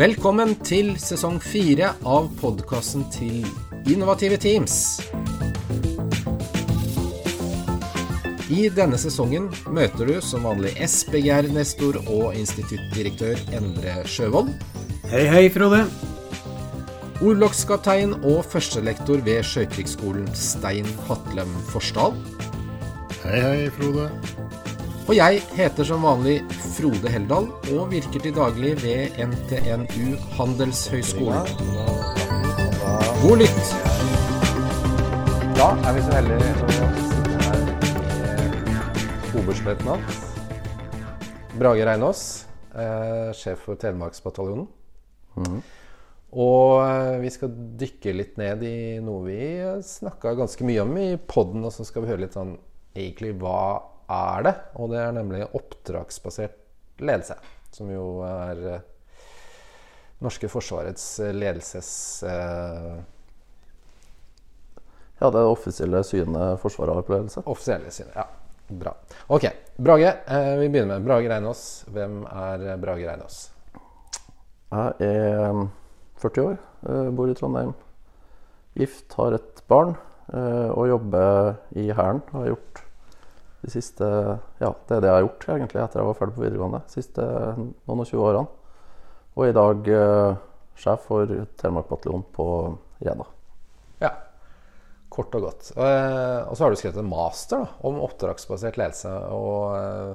Velkommen til sesong fire av podkasten til Innovative Teams. I denne sesongen møter du som vanlig SBGR-nestor og instituttdirektør Endre Sjøvold. Hei, hei, Frode. Orlogskaptein og førstelektor ved Sjøkrigsskolen Stein Hatlem Forsdal. Hei, hei, Frode. Og jeg heter som vanlig Frode Heldal og virker til daglig ved NTNU Handelshøyskolen. God lytt! Da er vi så heldige å sitte her med oberstløytnant Brage Reinås, eh, sjef for Telemarksbataljonen. Og eh, vi skal dykke litt ned i noe vi snakka ganske mye om i poden, og så skal vi høre litt sånn egentlig hva er det? Og det er nemlig oppdragsbasert ledelse, som jo er eh, norske forsvarets eh, ledelses... Eh, Ja, det er offisielle synet Forsvaret har på ledelse. offisielle synet, Ja, bra. Ok, Brage. Eh, vi begynner med Brage Reinås. Hvem er eh, Brage Reinås? Jeg er um, 40 år, eh, bor i Trondheim. Gift, har et barn og jobber i Hæren. Har gjort de siste Ja, det er det jeg har gjort egentlig etter jeg var ferdig på videregående. De siste noen og 20 årene. Og i dag eh, sjef for Telemark bataljon på Rena. Ja, kort og godt. Eh, og så har du skrevet en master da, om oppdragsbasert ledelse. Og eh,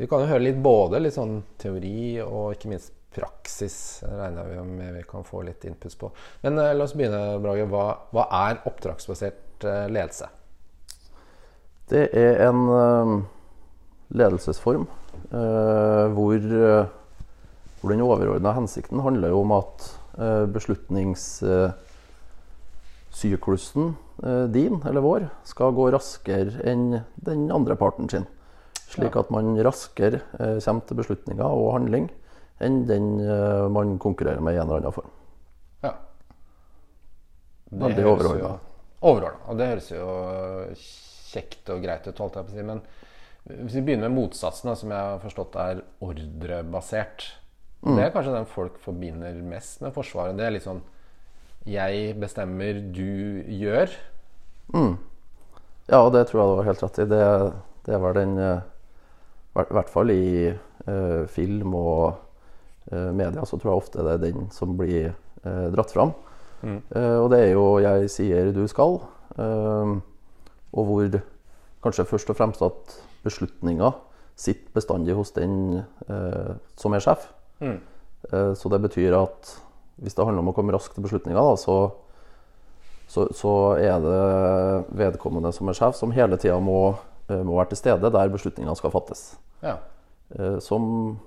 vi kan jo høre litt både litt sånn teori og ikke minst praksis. Regner vi med vi kan få litt input på. Men eh, la oss begynne, Brage. Hva, hva er oppdragsbasert eh, ledelse? Det er en eh, ledelsesform eh, hvor, eh, hvor den overordna hensikten handler jo om at beslutningssyklusen din, eller vår, skal gå raskere enn den andre parten sin. Slik at man raskere kommer til beslutninger og handling enn den man konkurrerer med i en eller annen form. Ja. Det Veldig Overordna. Overordnet. Og det høres jo kjekt og greit ut, holdt jeg på å si. Men hvis vi begynner med motsatsen, da, som jeg har forstått er ordrebasert. Mm. Det er kanskje den folk forbinder mest med Forsvaret. Det er litt sånn Jeg bestemmer, du gjør. Ja, og det tror jeg du har helt rett i. Det, det var den eh, I hvert fall i uh, film og uh, media så tror jeg ofte det er den som blir uh, dratt fram. Eh, og det er jo 'jeg sier du skal', eh, og hvor kanskje først og fremst at beslutninga sitter bestandig hos den eh, som er sjef. Eh, så det betyr at hvis det handler om å komme raskt til beslutninger, så så, så er det vedkommende som er sjef, som hele tida må, eh, må være til stede der beslutningene skal fattes. Ja. Eh, Som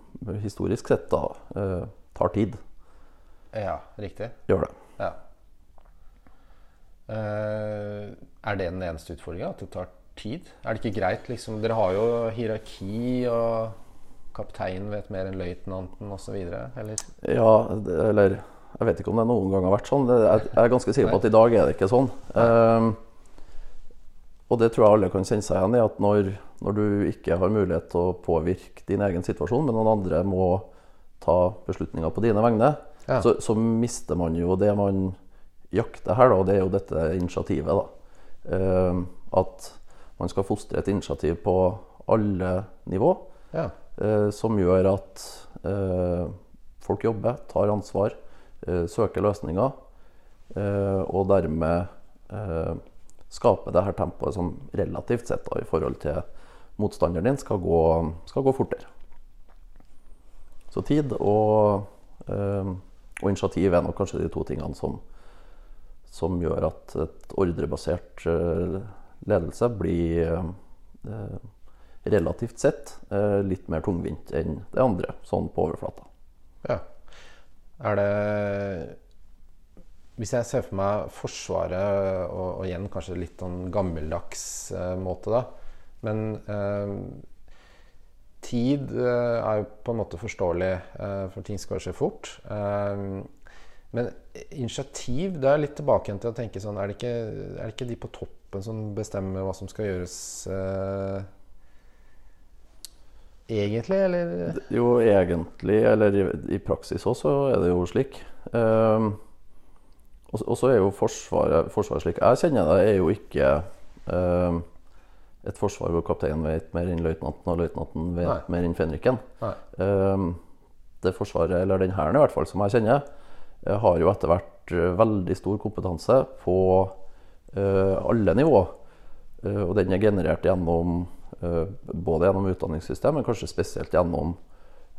historisk sett da eh, tar tid. ja, riktig. Gjør det. Eh, er det den eneste utfordringa? At det tar tid? Er det ikke greit, liksom? Dere har jo hierarki, og kapteinen vet mer enn løytnanten osv., eller? Ja, det, eller jeg vet ikke om det noen gang har vært sånn. Jeg er ganske sikker på at i dag er det ikke sånn. Um, og det tror jeg alle kan kjenne seg igjen i, at når, når du ikke har mulighet til å påvirke din egen situasjon, men noen andre må ta beslutninger på dine vegne, Ja. så, så mister man jo det man jakter her, da, det er jo dette initiativet. da. Eh, at man skal fostre et initiativ på alle nivå, Ja. eh, som gjør at eh, folk jobber, tar ansvar, eh, søker løsninger, og dermed skape skaper det her tempoet som relativt sett da, i forhold til motstanderen din skal gå, skal gå fortere. Så tid og, og initiativ er nok kanskje de to tingene som, som gjør at et ordrebasert eh, ledelse blir eh, relativt sett eh, litt mer tungvint enn det andre, sånn på overflata. Ja. Er det Hvis jeg ser for meg Forsvaret, og, og igjen kanskje litt sånn gammeldags måte, da. Men eh, tid er jo på en måte forståelig, for ting skal skje fort. Eh, men initiativ, da er jeg litt tilbake igjen til å tenke sånn Er det ikke, er det ikke de på toppen som bestemmer hva som skal gjøres? Eh, egentlig, eller? Jo, egentlig, eller i, i praksis òg, så er det jo slik. Um, og, så er jo Forsvaret, forsvaret slik jeg kjenner det, er jo ikke um, et forsvar hvor kapteinen vet mer enn løytnanten, og løytnanten vet Nei. mer enn fenriken. Um, det forsvaret, eller den hæren i hvert fall, som jeg kjenner, eh, har jo etter hvert eh, veldig stor kompetanse på eh, alle nivåer. Eh, og den er generert gjennom eh, både gjennom utdanningssystemet, men kanskje spesielt gjennom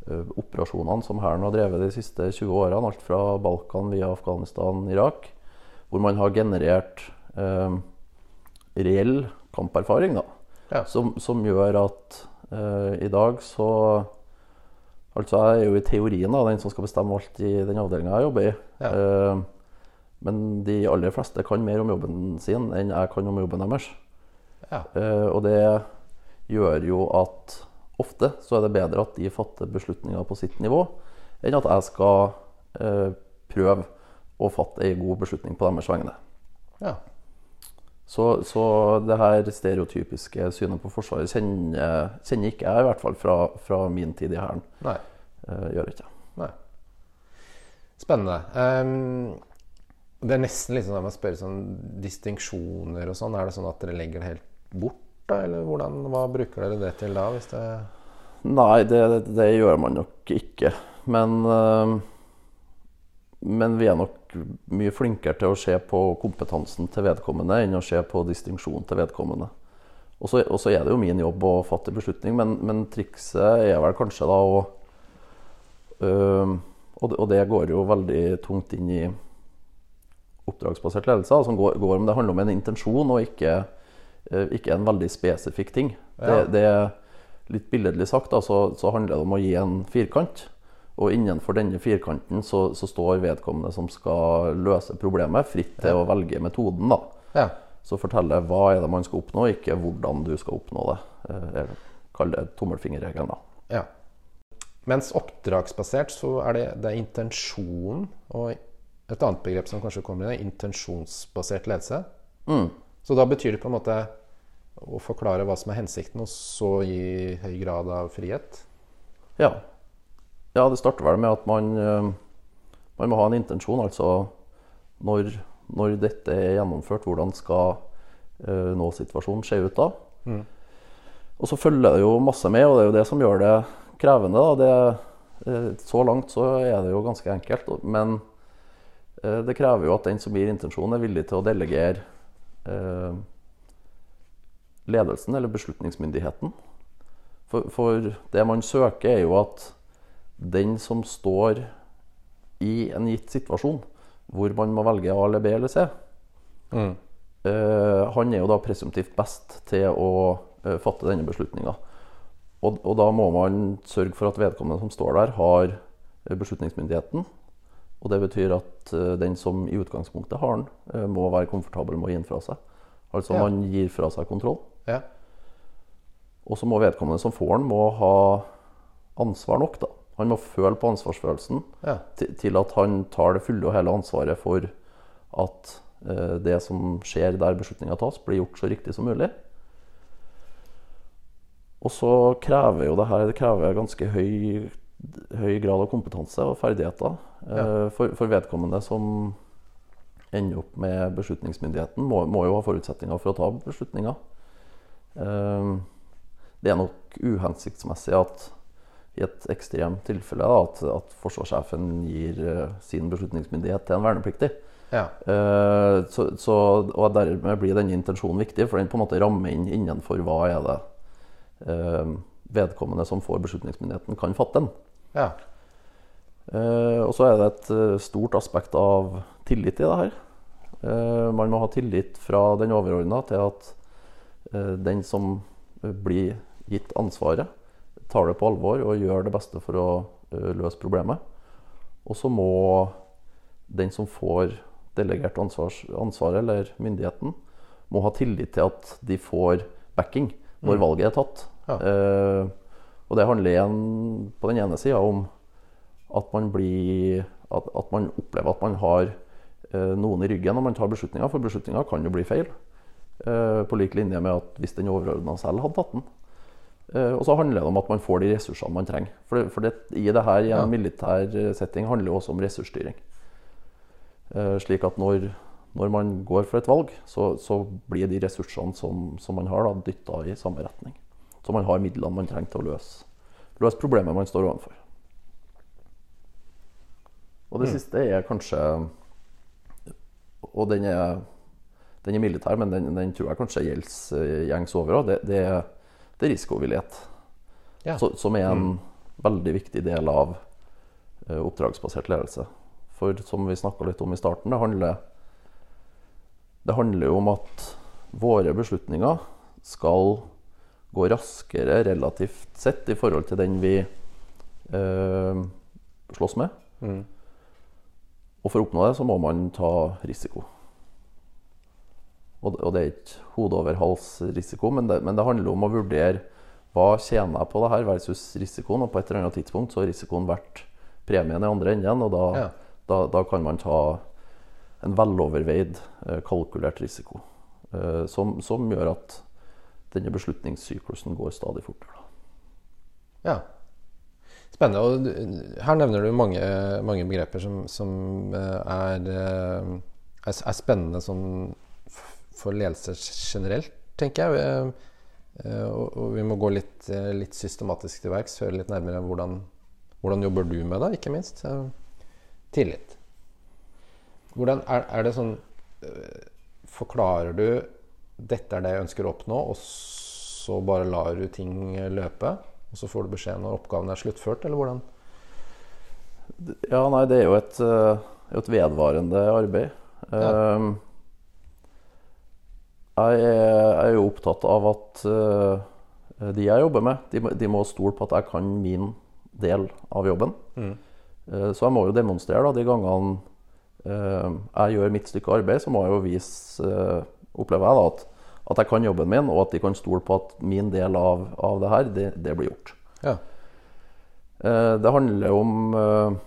eh, operasjonene som Hæren har drevet de siste 20 årene. Alt fra Balkan via Afghanistan, Irak. Hvor man har generert eh, reell kamperfaring. da Ja. som, som gjør at eh, i dag så Altså jeg er jo i teorien da, den som skal bestemme alt i den avdelinga jeg jobber i. Ja. Eh, men de aller fleste kan mer om jobben sin enn jeg kan om jobben deres. Ja. Eh, og det gjør jo at ofte så er det bedre at de fatter beslutninger på sitt nivå, enn at jeg skal eh, prøve å fatte ei god beslutning på deres vegne. ja. Så, så det her stereotypiske synet på Forsvaret kjenner, kjenner ikke jeg, i hvert fall fra, fra min tid i Hæren. Eh, gjør ikke. Nei. Spennende. Um, det er nesten litt sånn at man spør sånn distinksjoner og sånn. Er det sånn at dere legger det helt bort, da? Eller hvordan, hva bruker dere det til da? Hvis det Nei, det, det gjør man nok ikke. Men, eh, men vi er nok mye flinkere til å se på kompetansen til vedkommende enn å se på distinksjonen til vedkommende. Og så er det jo min jobb å fatte beslutning, men, men trikset er vel kanskje da å øh, og, det, det går jo veldig tungt inn i oppdragsbasert ledelse, altså går, går om det handler om en intensjon og ikke, øh, ikke en veldig spesifikk ting. Ja. det er litt billedlig sagt, da, så, så handler det om å gi en firkant. Og innenfor denne firkanten så, så står vedkommende som skal løse problemet, fritt til å velge metoden. da. Ja. Så fortelle hva er det man skal oppnå, ikke hvordan du skal oppnå det. Kall Jeg det tommelfingerregelen. da. ja. Mens oppdragsbasert så er det, det er intensjonen og et annet begrep som kanskje kommer inn, er intensjonsbasert ledelse. Mm. Så da betyr det på en måte å forklare hva som er hensikten, og så gi høy grad av frihet. Ja. Ja, det starter vel med at man, eh, man må ha en intensjon. Altså når, når dette er gjennomført, hvordan skal eh, nå-situasjonen se ut da? Og så følger det jo masse med, og det er jo det som gjør det krevende. Det, eh, så langt så er det jo ganske enkelt, men det krever jo at den som gir intensjonen, er villig til å delegere eh, ledelsen eller beslutningsmyndigheten. For, for det man søker, er jo at den som står i en gitt situasjon, hvor man må velge A eller B eller C, eh, han er jo da presumptivt best til å eh, fatte denne beslutninga. Og, og da må man sørge for at vedkommende som står der, har eh, beslutningsmyndigheten. Og det betyr at eh, den som i utgangspunktet har den, eh, må være komfortabel med å gi den fra seg. Altså Ja. man gir fra seg kontroll. Ja. Og så må vedkommende som får den, må ha ansvar nok. da. Han må føle på ansvarsfølelsen Ja. til, til at han tar det fulle og hele ansvaret for at eh, det som skjer der beslutninga tas, blir gjort så riktig som mulig. Og så krever jo det her det krever ganske høy, høy grad av kompetanse og ferdigheter. Eh, for, for vedkommende som ender opp med beslutningsmyndigheten, må, må jo ha forutsetninger for å ta beslutninger. Eh, det er nok uhensiktsmessig at i et ekstremt tilfelle da, at, at forsvarssjefen gir uh, sin beslutningsmyndighet til en vernepliktig. ja. Uh, så, så, og dermed blir denne intensjonen viktig, for den på en måte rammer inn innenfor hva er det uh, vedkommende som får beslutningsmyndigheten, kan fatte den. ja. Og så er det et stort aspekt av tillit i det her. Man må ha tillit fra den overordna til at den som blir gitt ansvaret, tar det på alvor og gjør det beste for å eh, løse problemet. Og så må den som får delegert ansvars, ansvaret, eller myndigheten, må ha tillit til at de får backing når valget er tatt. Ja. Eh, og det handler igjen på den ene sida om at man, blir, at, at man opplever at man har eh, noen i ryggen når man tar beslutninger, for beslutninger kan jo bli feil. Eh, på lik linje med at hvis den overordna selv hadde tatt den. Eh, og så handler det om at man får de ressursene man trenger. For, det, for det, i det her i en militær eh, setting handler jo også om ressursstyring. Eh, slik at når, når man går for et valg, så, så blir de ressursene som, som man har, dytta i samme retning. Så man har midlene man trenger til å løse, løse problemet man står overfor. Og det siste er kanskje Og den er, den er militær, men den, den tror jeg kanskje gjelder gjengs over òg. Det, det, er- det er risikovillighet. Ja. Så, som er en veldig viktig del av uh, oppdragsbasert ledelse. For som vi snakka litt om i starten, det handler, det handler om at våre beslutninger skal gå raskere relativt sett i forhold til den vi uh, slåss med. Mm. Og for å oppnå det, så må man ta risiko. Og, og det er ikke hode over hals-risiko, men men det handler om å vurdere hva tjener jeg på det her versus risikoen. Og på et eller annet tidspunkt så har risikoen vært premien i andre enden, og da, Ja. da, da kan man ta en veloverveid, eh, kalkulert risiko. eh, som, som gjør at denne beslutningssyklusen går stadig fortere. Ja. Spennende. Og her nevner du mange, mange begreper som, som eh, er, er, er spennende som for ledelse generelt, tenker jeg. Eh, eh, Og, og vi må gå litt, eh, litt systematisk til verks, høre litt nærmere hvordan, hvordan jobber du med det, ikke minst. Tillit. Hvordan er, er det sånn Forklarer du dette er det jeg ønsker å oppnå, og så bare lar du ting løpe? Og så får du beskjed når oppgaven er sluttført, eller hvordan? Ja, nei, det er jo et, et vedvarende arbeid. Ja. Um, jeg, er, jo opptatt av at eh, de jeg jobber med, de, må- de må stole på at jeg kan min del av jobben. Mm. så jeg må jo demonstrere da, de gangene eh, jeg gjør mitt stykke arbeid, så må jeg jo vise, eh, opplever jeg da, at, at jeg kan jobben min, og at de kan stole på at min del av, av det her, det, det blir gjort. Ja. Eh, Det handler om eh,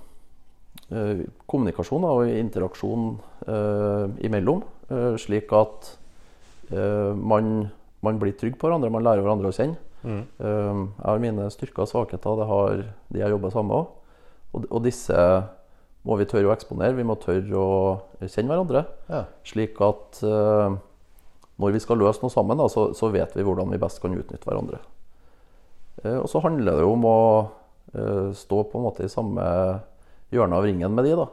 eh, kommunikasjon og interaksjon eh, imellom, eh, slik at eh, man, man blir trygg på hverandre, man lærer hverandre å kjenne. Mm. Eh, Jeg har mine styrker og svakheter, det har de jeg jobber sammen med. Og, og disse må vi tørre å eksponere, vi må tørre å kjenne hverandre. Ja. Slik at eh, når vi skal løse noe sammen, da, så, så vet vi hvordan vi best kan utnytte hverandre. Eh, og så handler det jo om å eh, stå på en måte i samme hjørne av ringen med de. da.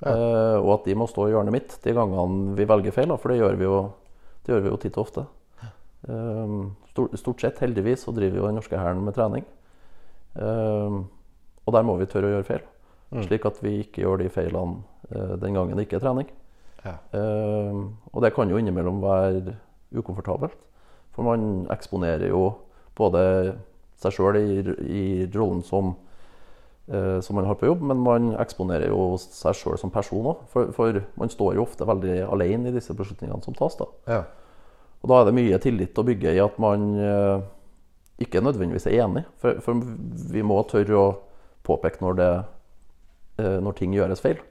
Ja. Eh, og at de må stå i hjørnet mitt de gangene vi velger feil, da, for det gjør vi jo, det gjør vi jo titt og ofte. Eh, stort, sett, heldigvis, så driver jo den norske hæren med trening. Eh, og der må vi tørre å gjøre feil, Mm. slik at vi ikke gjør de feilene eh, den gangen det ikke er trening. Ja. Eh, og det kan jo innimellom være ukomfortabelt. For man eksponerer jo både seg sjøl i, i rollen som, som man har på jobb, men man eksponerer jo seg sjøl som person òg. For, for man står jo ofte veldig alene i disse beslutningene som tas. da. Ja. Og da er det mye tillit å bygge i at man eh, ikke nødvendigvis er enig. For, for vi må tørre å påpeke når, det, eh, når ting gjøres feil.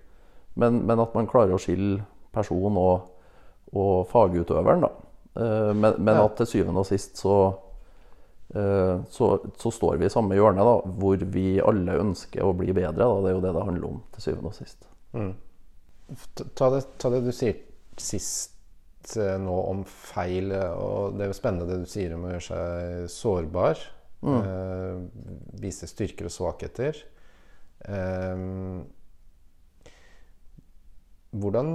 Men, men at man klarer å skille person og, og fagutøveren, da. Eh, men men Ja. at til syvende og sist så, eh, så, så står vi i samme hjørne, da, hvor vi alle ønsker å bli bedre. Da. Det er jo det det handler om til syvende og sist. Ta- Ta det, ta det du sier sist eh, nå om feil, eh, og det er jo spennende det du sier om å gjøre seg sårbar. Eh, vise styrker og svakheter. Eh, hvordan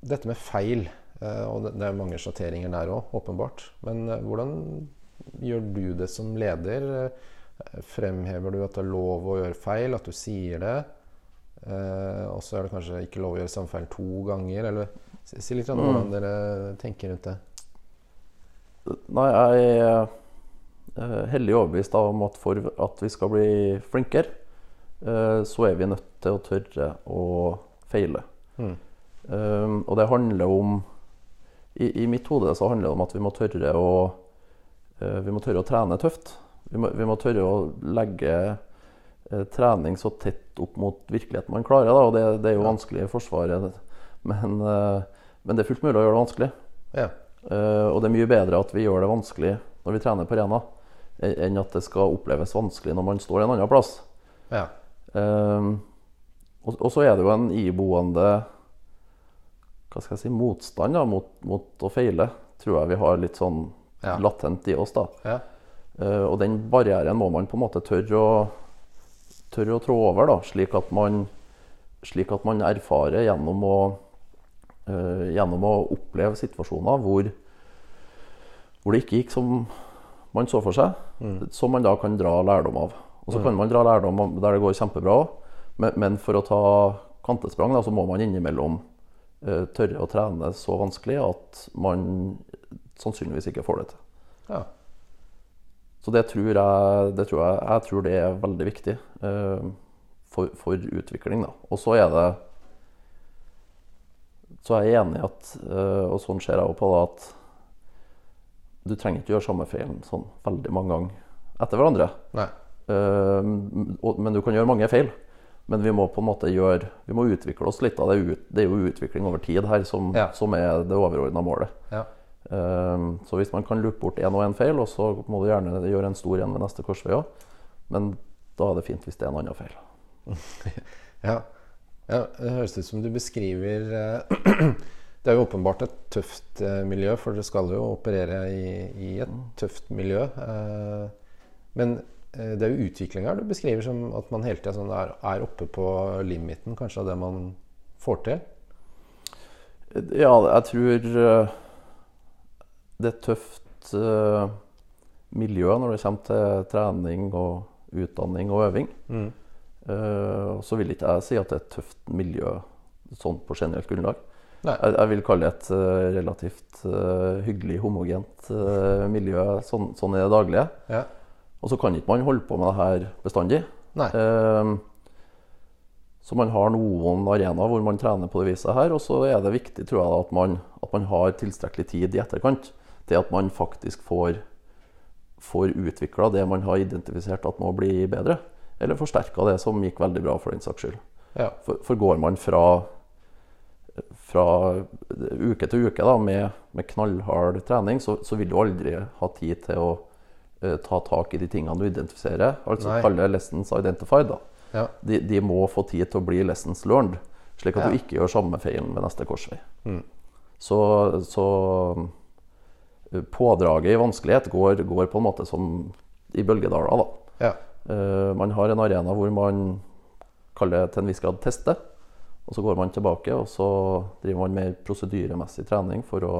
Dette med feil, eh, og det, det er mange sjatteringer der òg, åpenbart. Men eh, hvordan gjør du det som leder? Eh, Fremhever du at det er lov å gjøre feil, at du sier det? Eh, og så er det kanskje ikke lov å gjøre samme feil to ganger. Eller si, litt om hvordan dere tenker rundt det. Nei, jeg er eh, hellig overbevist om at for at vi skal bli flinkere, eh, så er vi nødt til å tørre å feile. Mm. Um, og det handler om i, I mitt hode så handler det om at vi må tørre å Vi må tørre å trene tøft. Vi må, vi må tørre å legge eh, trening så tett opp mot virkeligheten man klarer. Da, og det, det er jo vanskelig i Forsvaret, men, eh, men det er fullt mulig å gjøre det vanskelig. Ja. Eh, og det er mye bedre at vi gjør det vanskelig når vi trener på arena, enn at det skal oppleves vanskelig når man står en annen plass. Ja. Um, og, og så er det jo en iboende hva skal jeg si, motstand da, mot, mot å feile, tror jeg vi har litt sånn Ja. latent i oss. da. Ja. Uh, og den barrieren må man på en måte tørre å, tørre å trå over, da, slik at man, slik at man erfarer gjennom å, uh, gjennom å oppleve situasjoner hvor, hvor det ikke gikk som man så for seg, som man da kan dra lærdom av. Og så kan man dra lærdom av der det går kjempebra òg, men, men for å ta kantesprang da, så må man innimellom eh, tørre å trene så vanskelig at man sannsynligvis ikke får det til. ja. Så det tror jeg, det tror jeg, jeg tror det er veldig viktig eh, for, for utvikling. Da. Og så er det Så er jeg enig i at, eh, og sånn ser jeg jo på det, at du trenger ikke gjøre samme feilen sånn veldig mange ganger etter hverandre. Eh, og, men du kan gjøre mange feil. Men vi må på en måte gjøre Vi må utvikle oss litt. Da. Det, er ut, det er jo utvikling over tid her som, Ja. som er det overordna målet. Ja. Um, så hvis man kan loope bort én og én feil, og så må du gjerne gjøre en stor en ved neste korsvei òg, men da er det fint hvis det er en annen feil. Ja. ja, det høres ut som du beskriver eh, Det er jo åpenbart et tøft eh, miljø, for dere skal jo operere i, i et tøft miljø. eh, Men det er jo utviklinga du beskriver som at man hele tida sånn er, er oppe på limiten kanskje av det man får til. Ja, jeg tror det er et tøft uh, miljø når det kommer til trening og utdanning og øving. Uh, og så vil ikke jeg si at det er et tøft miljø sånn på generelt grunnlag. Jeg, jeg vil kalle det et uh, relativt uh, hyggelig, homogent uh, miljø sånn, sånn i det daglige. Ja. Og så kan ikke man holde på med det her bestandig. Så man har noen arenaer hvor man trener på det viset her. Og så er det viktig tror jeg, at, man, at man har tilstrekkelig tid i etterkant til at man faktisk får, får utvikla det man har identifisert at må bli bedre. Eller forsterka det som gikk veldig bra, for den saks skyld. Ja. For, for går man fra, fra uke til uke da, med, med knallhard trening, så, så vil du aldri ha tid til å uh, ta tak i de tingene du identifiserer. Altså Nei. kalle lessons identified. da. Ja. De, de må få tid til å bli lessons learned, slik at Ja. du ikke gjør samme feilen ved neste korsvei. Mm. Så, så pådraget i vanskelighet går, går på en måte som i bølgedaler. da. Ja. Uh, man har en arena hvor man kaller det til en viss grad teste. Og så går man tilbake og så driver man mer prosedyremessig trening for å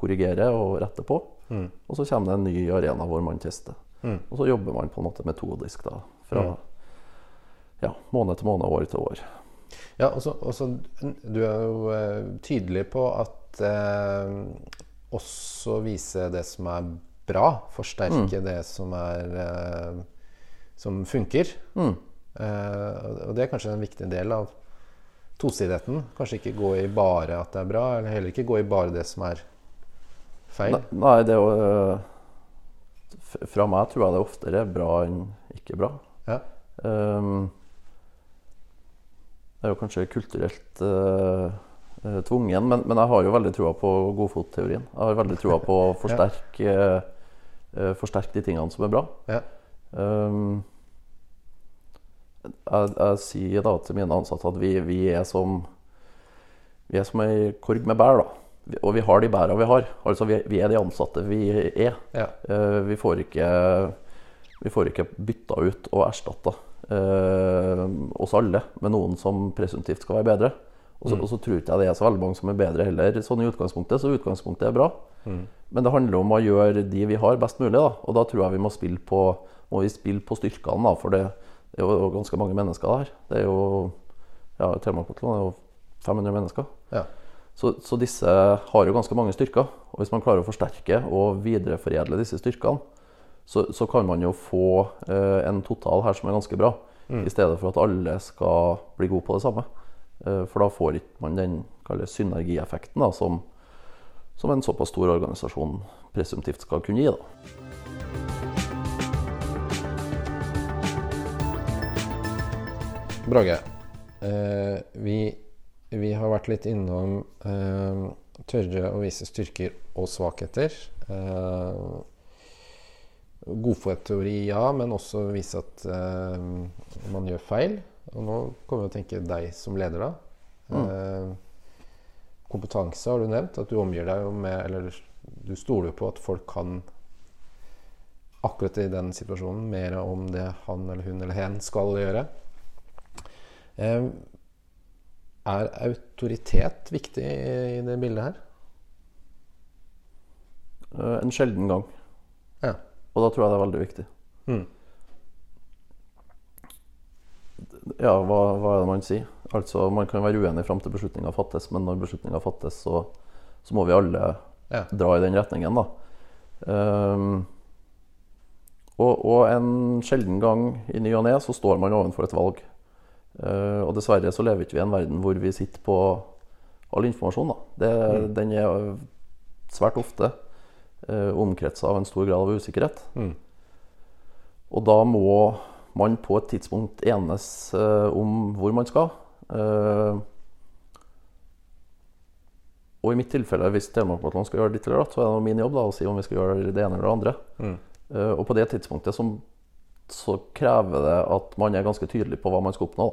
korrigere og rette på. Og så kommer det en ny arena hvor man tester. Mm. Og så jobber man på en måte metodisk da, fra ja, måned til måned, år til år. Ja, og så, Du er jo uh, tydelig på at eh, også vise det som er bra. Forsterke det som er eh, Som funker. Mm. Eh, og- det er kanskje en viktig del av tosidigheten. Kanskje ikke gå i bare at det er bra, eller heller ikke gå i bare det som er feil. Ne- Nei, det er jo eh, Fra meg tror jeg det oftere er bra enn ikke bra. Ja. Um, det er jo kanskje kulturelt eh, tvungen, men, men jeg har jo veldig trua på godfotteorien. Jeg har veldig trua på å forsterke, uh, forsterke de tingene som er bra. Ja. Um, jeg, jeg sier da til mine ansatte at vi, vi er som Vi er som ei korg med bær. da. Og vi har de bæra vi har. Altså vi, vi er de ansatte vi er. Ja. Uh, vi får ikke Vi får ikke bytta ut og erstatta uh, oss alle med noen som presumptivt skal være bedre. Og så, og så tror ikke jeg det er så veldig mange som er bedre heller, sånn i utgangspunktet. Så utgangspunktet er bra. Men det handler om å gjøre de vi har, best mulig. da Og da tror jeg vi må spille på, må vi spille på styrkene, da for det er jo ganske mange mennesker der. Det er jo ja, Telemark-Kotlon er jo 500 mennesker. Ja. Så, så disse har jo ganske mange styrker. Og hvis man klarer å forsterke og videreforedle disse styrkene, så, så kan man jo få eh, en total her som er ganske bra. I stedet for at alle skal bli gode på det samme. Eh, for da får ikke man den synergieffekten da, som, som en såpass stor organisasjon presumptivt skal kunne gi. Da. Brage, eh, vi, vi har vært litt innom eh, tørre å vise styrker og svakheter. Eh, Godfotteori, ja, men også vise at eh, man gjør feil. Og nå kommer vi å tenke deg som leder, da. Eh, kompetanse har du nevnt. At du omgir deg med Eller du stoler jo på at folk kan akkurat i den situasjonen mer om det han eller hun eller hen skal gjøre. Eh, er autoritet viktig i det bildet her? Eh, En sjelden gang. Ja. Og da tror jeg det er veldig viktig. Mm. Ja, hva, hva er det man sier? Altså, Man kan være uenig fram til beslutninga fattes, men når beslutninga fattes, så, så må vi alle Ja. dra i den retningen, da. Um, og, og en sjelden gang i ny og ne så står man overfor et valg. Uh, og dessverre så lever ikke vi i en verden hvor vi sitter på all informasjon. da. Det, Den er svært ofte uh, omkretsa av en stor grad av usikkerhet. Mm. Og da må man på et tidspunkt enes eh, om hvor man skal. Eh, og i mitt tilfelle, hvis Telemark skal gjøre ditt eller datt, så er det min jobb da, å si om vi skal gjøre det ene eller det andre. Mm. Uh, og på det tidspunktet så, så krever det at man er ganske tydelig på hva man skal oppnå.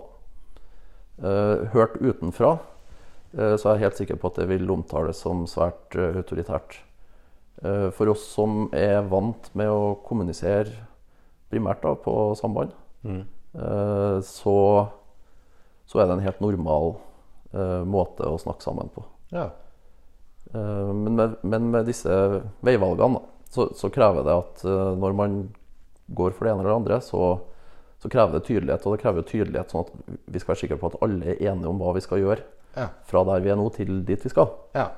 Eh, hørt utenfra uh, så er jeg helt sikker på at det vil omtales som svært autoritært. For oss som er vant med å kommunisere primært da, på samband, Mm. eh, så, så er det en helt normal eh, måte å snakke sammen på. Ja. Eh, Men med, men med disse veivalgene da, så, så krever det at eh, når man går for det ene eller det andre, så, så krever det tydelighet. Og det krever tydelighet sånn at vi skal være sikre på at alle er enige om hva vi skal gjøre Ja. fra der vi er nå, til dit vi skal. Ja.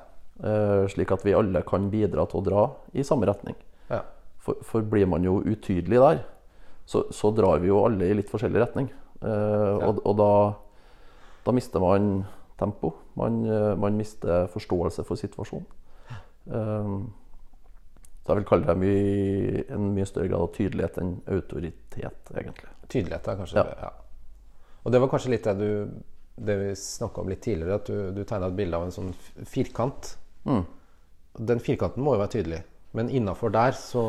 Eh, Slik at vi alle kan bidra til å dra i samme retning. ja. For, for blir man jo utydelig der, så, så drar vi jo alle i litt forskjellig retning. Eh, Og, og da, da mister man tempo. Man, eh, man mister forståelse for situasjonen. Eh, så jeg vil kalle det mye, en mye større grad av tydelighet enn autoritet, egentlig. Tydelighet er kanskje Ja. ja. Og det var kanskje litt det du Det vi snakka om litt tidligere, at du, du tegna et bilde av en sånn firkant. Mm. Den firkanten må jo være tydelig, men innafor der så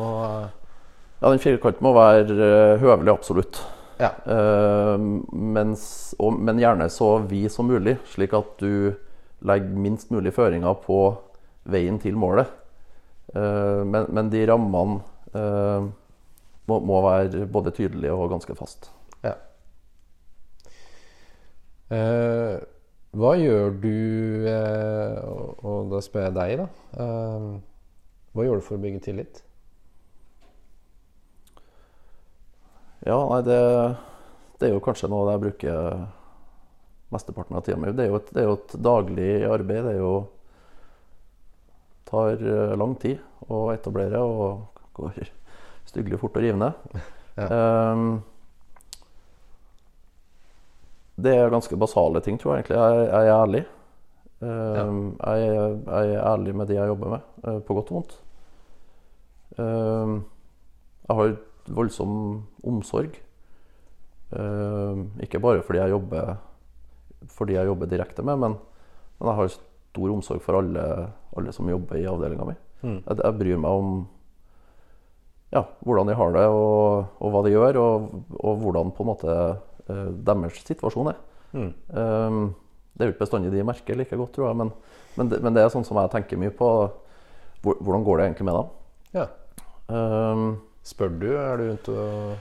Ja, den firkanten må være eh, høvelig, absolutt. Ja. Uh, mens, og, men gjerne så vid som mulig, slik at du legger minst mulig føringer på veien til målet. Uh, men, men de rammene uh, må, må være både tydelige og ganske fast. ja. Hva gjør du og, og da spør jeg deg, da. Hva gjør du for å bygge tillit? Ja, nei, det, det er jo kanskje noe jeg bruker mesteparten av tida mi. Det, det er jo et daglig arbeid. Det er jo tar eh, lang tid å etablere og går styggelig fort og rivende. Ja. Um, det er ganske basale ting, tror jeg egentlig. Jeg, jeg er ærlig. Ehm, jeg, er- jeg er ærlig med de jeg jobber med, eh, på godt og vondt. Um, jeg har voldsom omsorg. Ehm, ikke bare fordi jeg jobber fordi jeg jobber direkte med, men, men jeg har stor omsorg for alle, alle som jobber i avdelinga mi. Mm. Jeg, jeg bryr meg om ja, hvordan de har det, og, og hva de gjør, og, og hvordan på en måte eh, deres situasjon er. Mm. Um, det er jo ikke bestandig de merker like godt, tror jeg, men, men, det, men det er sånn som jeg tenker mye på. Hvordan går det egentlig med dem? Ja. Ehm, Spør du? Er du rundt og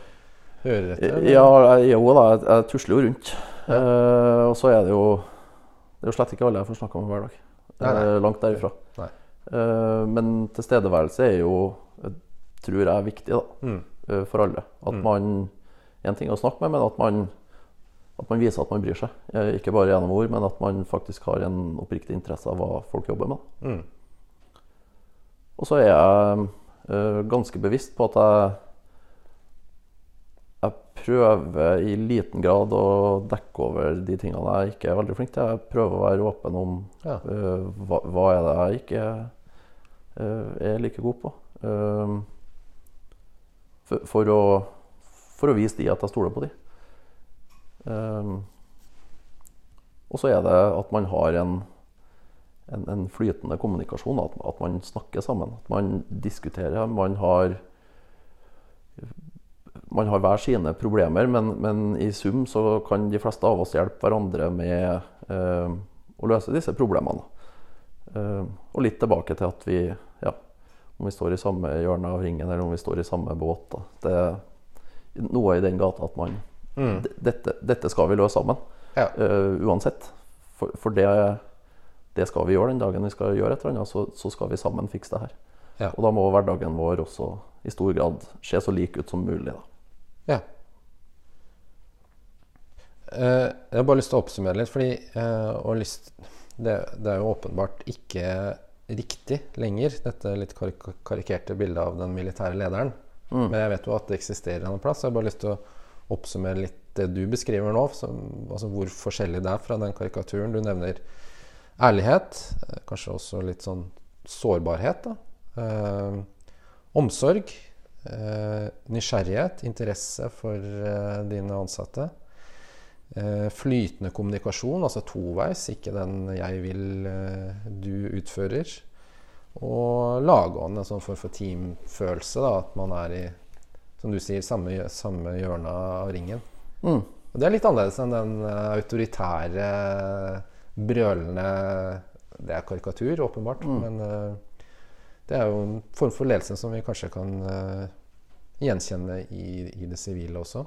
hører etter? eller? ja, jeg, jo da, jeg, jeg tusler jo rundt. Eh, og så er det jo Det er jo slett ikke alle jeg får snakka med hver dag. Nei, nei. Eh, langt derifra. Eh, men tilstedeværelse er jo, jeg tror jeg, er viktig da, Mm. eh, for alle. At man En ting å snakke med, men at man, at man viser at man bryr seg. Eh, Ikke bare gjennom ord, men at man faktisk har en oppriktig interesse av hva folk jobber med. Mm. Og så er jeg eh, ganske bevisst på at jeg jeg prøver i liten grad å dekke over de tingene jeg ikke er veldig flink til. Jeg prøver å være åpen om Ja. uh, hva, hva er det jeg ikke uh, er like god på. Uh, for, for, å, for å vise de at jeg stoler på de. Eh, og så er det at man har en, en, en flytende kommunikasjon. At, at man snakker sammen. At man diskuterer. Man har man har hver sine problemer, men, men, i sum så kan de fleste av oss hjelpe hverandre med eh, å løse disse problemene. Eh, og litt tilbake til at vi ja, om vi står i samme hjørne av ringen eller om vi står i samme båt. Det er noe i den gata at man mm. dette, dette, skal vi løse sammen. Ja. Uh, uansett. For, for det, det, skal vi gjøre den dagen vi skal gjøre et eller annet, så, så skal vi sammen fikse det her. Ja. Og da må hverdagen vår også i stor grad se så lik ut som mulig. Da. Ja. Uh, jeg har bare lyst til å oppsummere litt, fordi uh, lyst, det, det, er jo åpenbart ikke riktig lenger, dette litt karik karikerte bildet av den militære lederen. Mm. Men jeg vet jo at det eksisterer en plass. Jeg har bare lyst til å oppsummere litt det du beskriver nå. Som, altså hvor forskjellig det er fra den karikaturen. Du nevner ærlighet. Eh, kanskje også litt sånn sårbarhet. Eh, omsorg. Eh, nysgjerrighet. Interesse for eh, dine ansatte. Eh, flytende kommunikasjon, altså toveis, ikke den 'jeg vil', eh, du utfører. Og lagånd, en sånn form for teamfølelse. Da, at man er i som du sier, samme, samme hjørne av ringen. Mm. Og det er litt annerledes enn den autoritære, brølende Det er karikatur, åpenbart, mm. men uh, det er jo en form for ledelse som vi kanskje kan uh, gjenkjenne i, i det sivile også.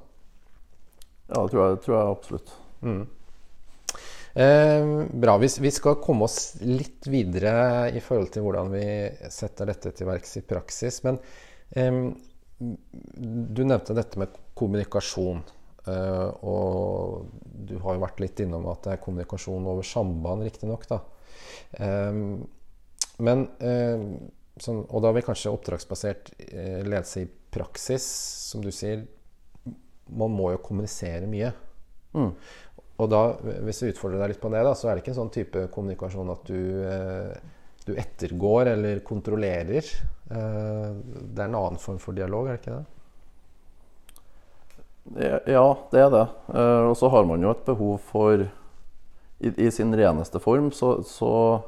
Ja, det tror jeg, tror jeg absolutt. Mm. Eh, bra. Vi, vi, skal komme oss litt videre i forhold til hvordan vi setter dette til verks i praksis. Men eh, du nevnte dette med kommunikasjon. Eh, og du har jo vært litt innom at det er kommunikasjon over samband, riktignok. Eh, men eh, sånn, Og da vil kanskje oppdragsbasert ledelse i praksis, som du sier man må jo kommunisere mye. Mm. Og da, hvis jeg utfordrer deg litt på det, da, så er det ikke en sånn type kommunikasjon at du, du ettergår eller kontrollerer. Det er en annen form for dialog, er det ikke det? Ja, det er det. Eh, og så har man jo et behov for I, i sin reneste form så, så,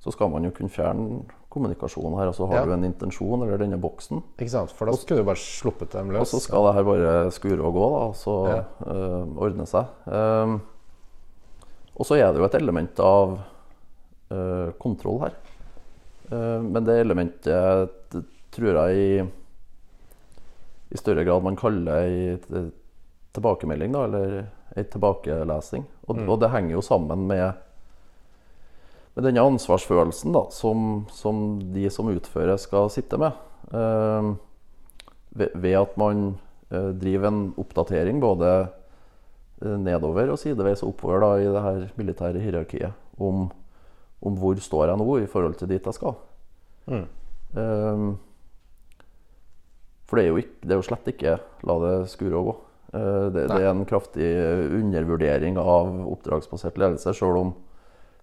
så, skal man jo kunne fjerne kommunikasjonen her. Og så har ja. du en intensjon, eller denne boksen. Ikke sant, For da skulle du bare sluppet dem løs. Og så skal det her bare skure og gå, da, og så ja. uh, ordne seg. Um, og så er det jo et element av uh, kontroll her. Uh, men det elementet tror jeg i, i større grad man kaller ei tilbakemelding, da, eller ei tilbakelesing. Og, mm. og det henger jo sammen med med denne ansvarsfølelsen da, som, som, de som utfører, skal sitte med. Eh, ved, ved, at man eh, driver en oppdatering både eh, nedover og sideveis oppover da, i det her militære hierarkiet om, om, hvor står jeg nå i forhold til dit jeg skal. Mm. Eh, for det er, ikke, det er, jo slett ikke la det skure og gå. Eh, det, det, er en kraftig undervurdering av oppdragsbasert ledelse, sjøl om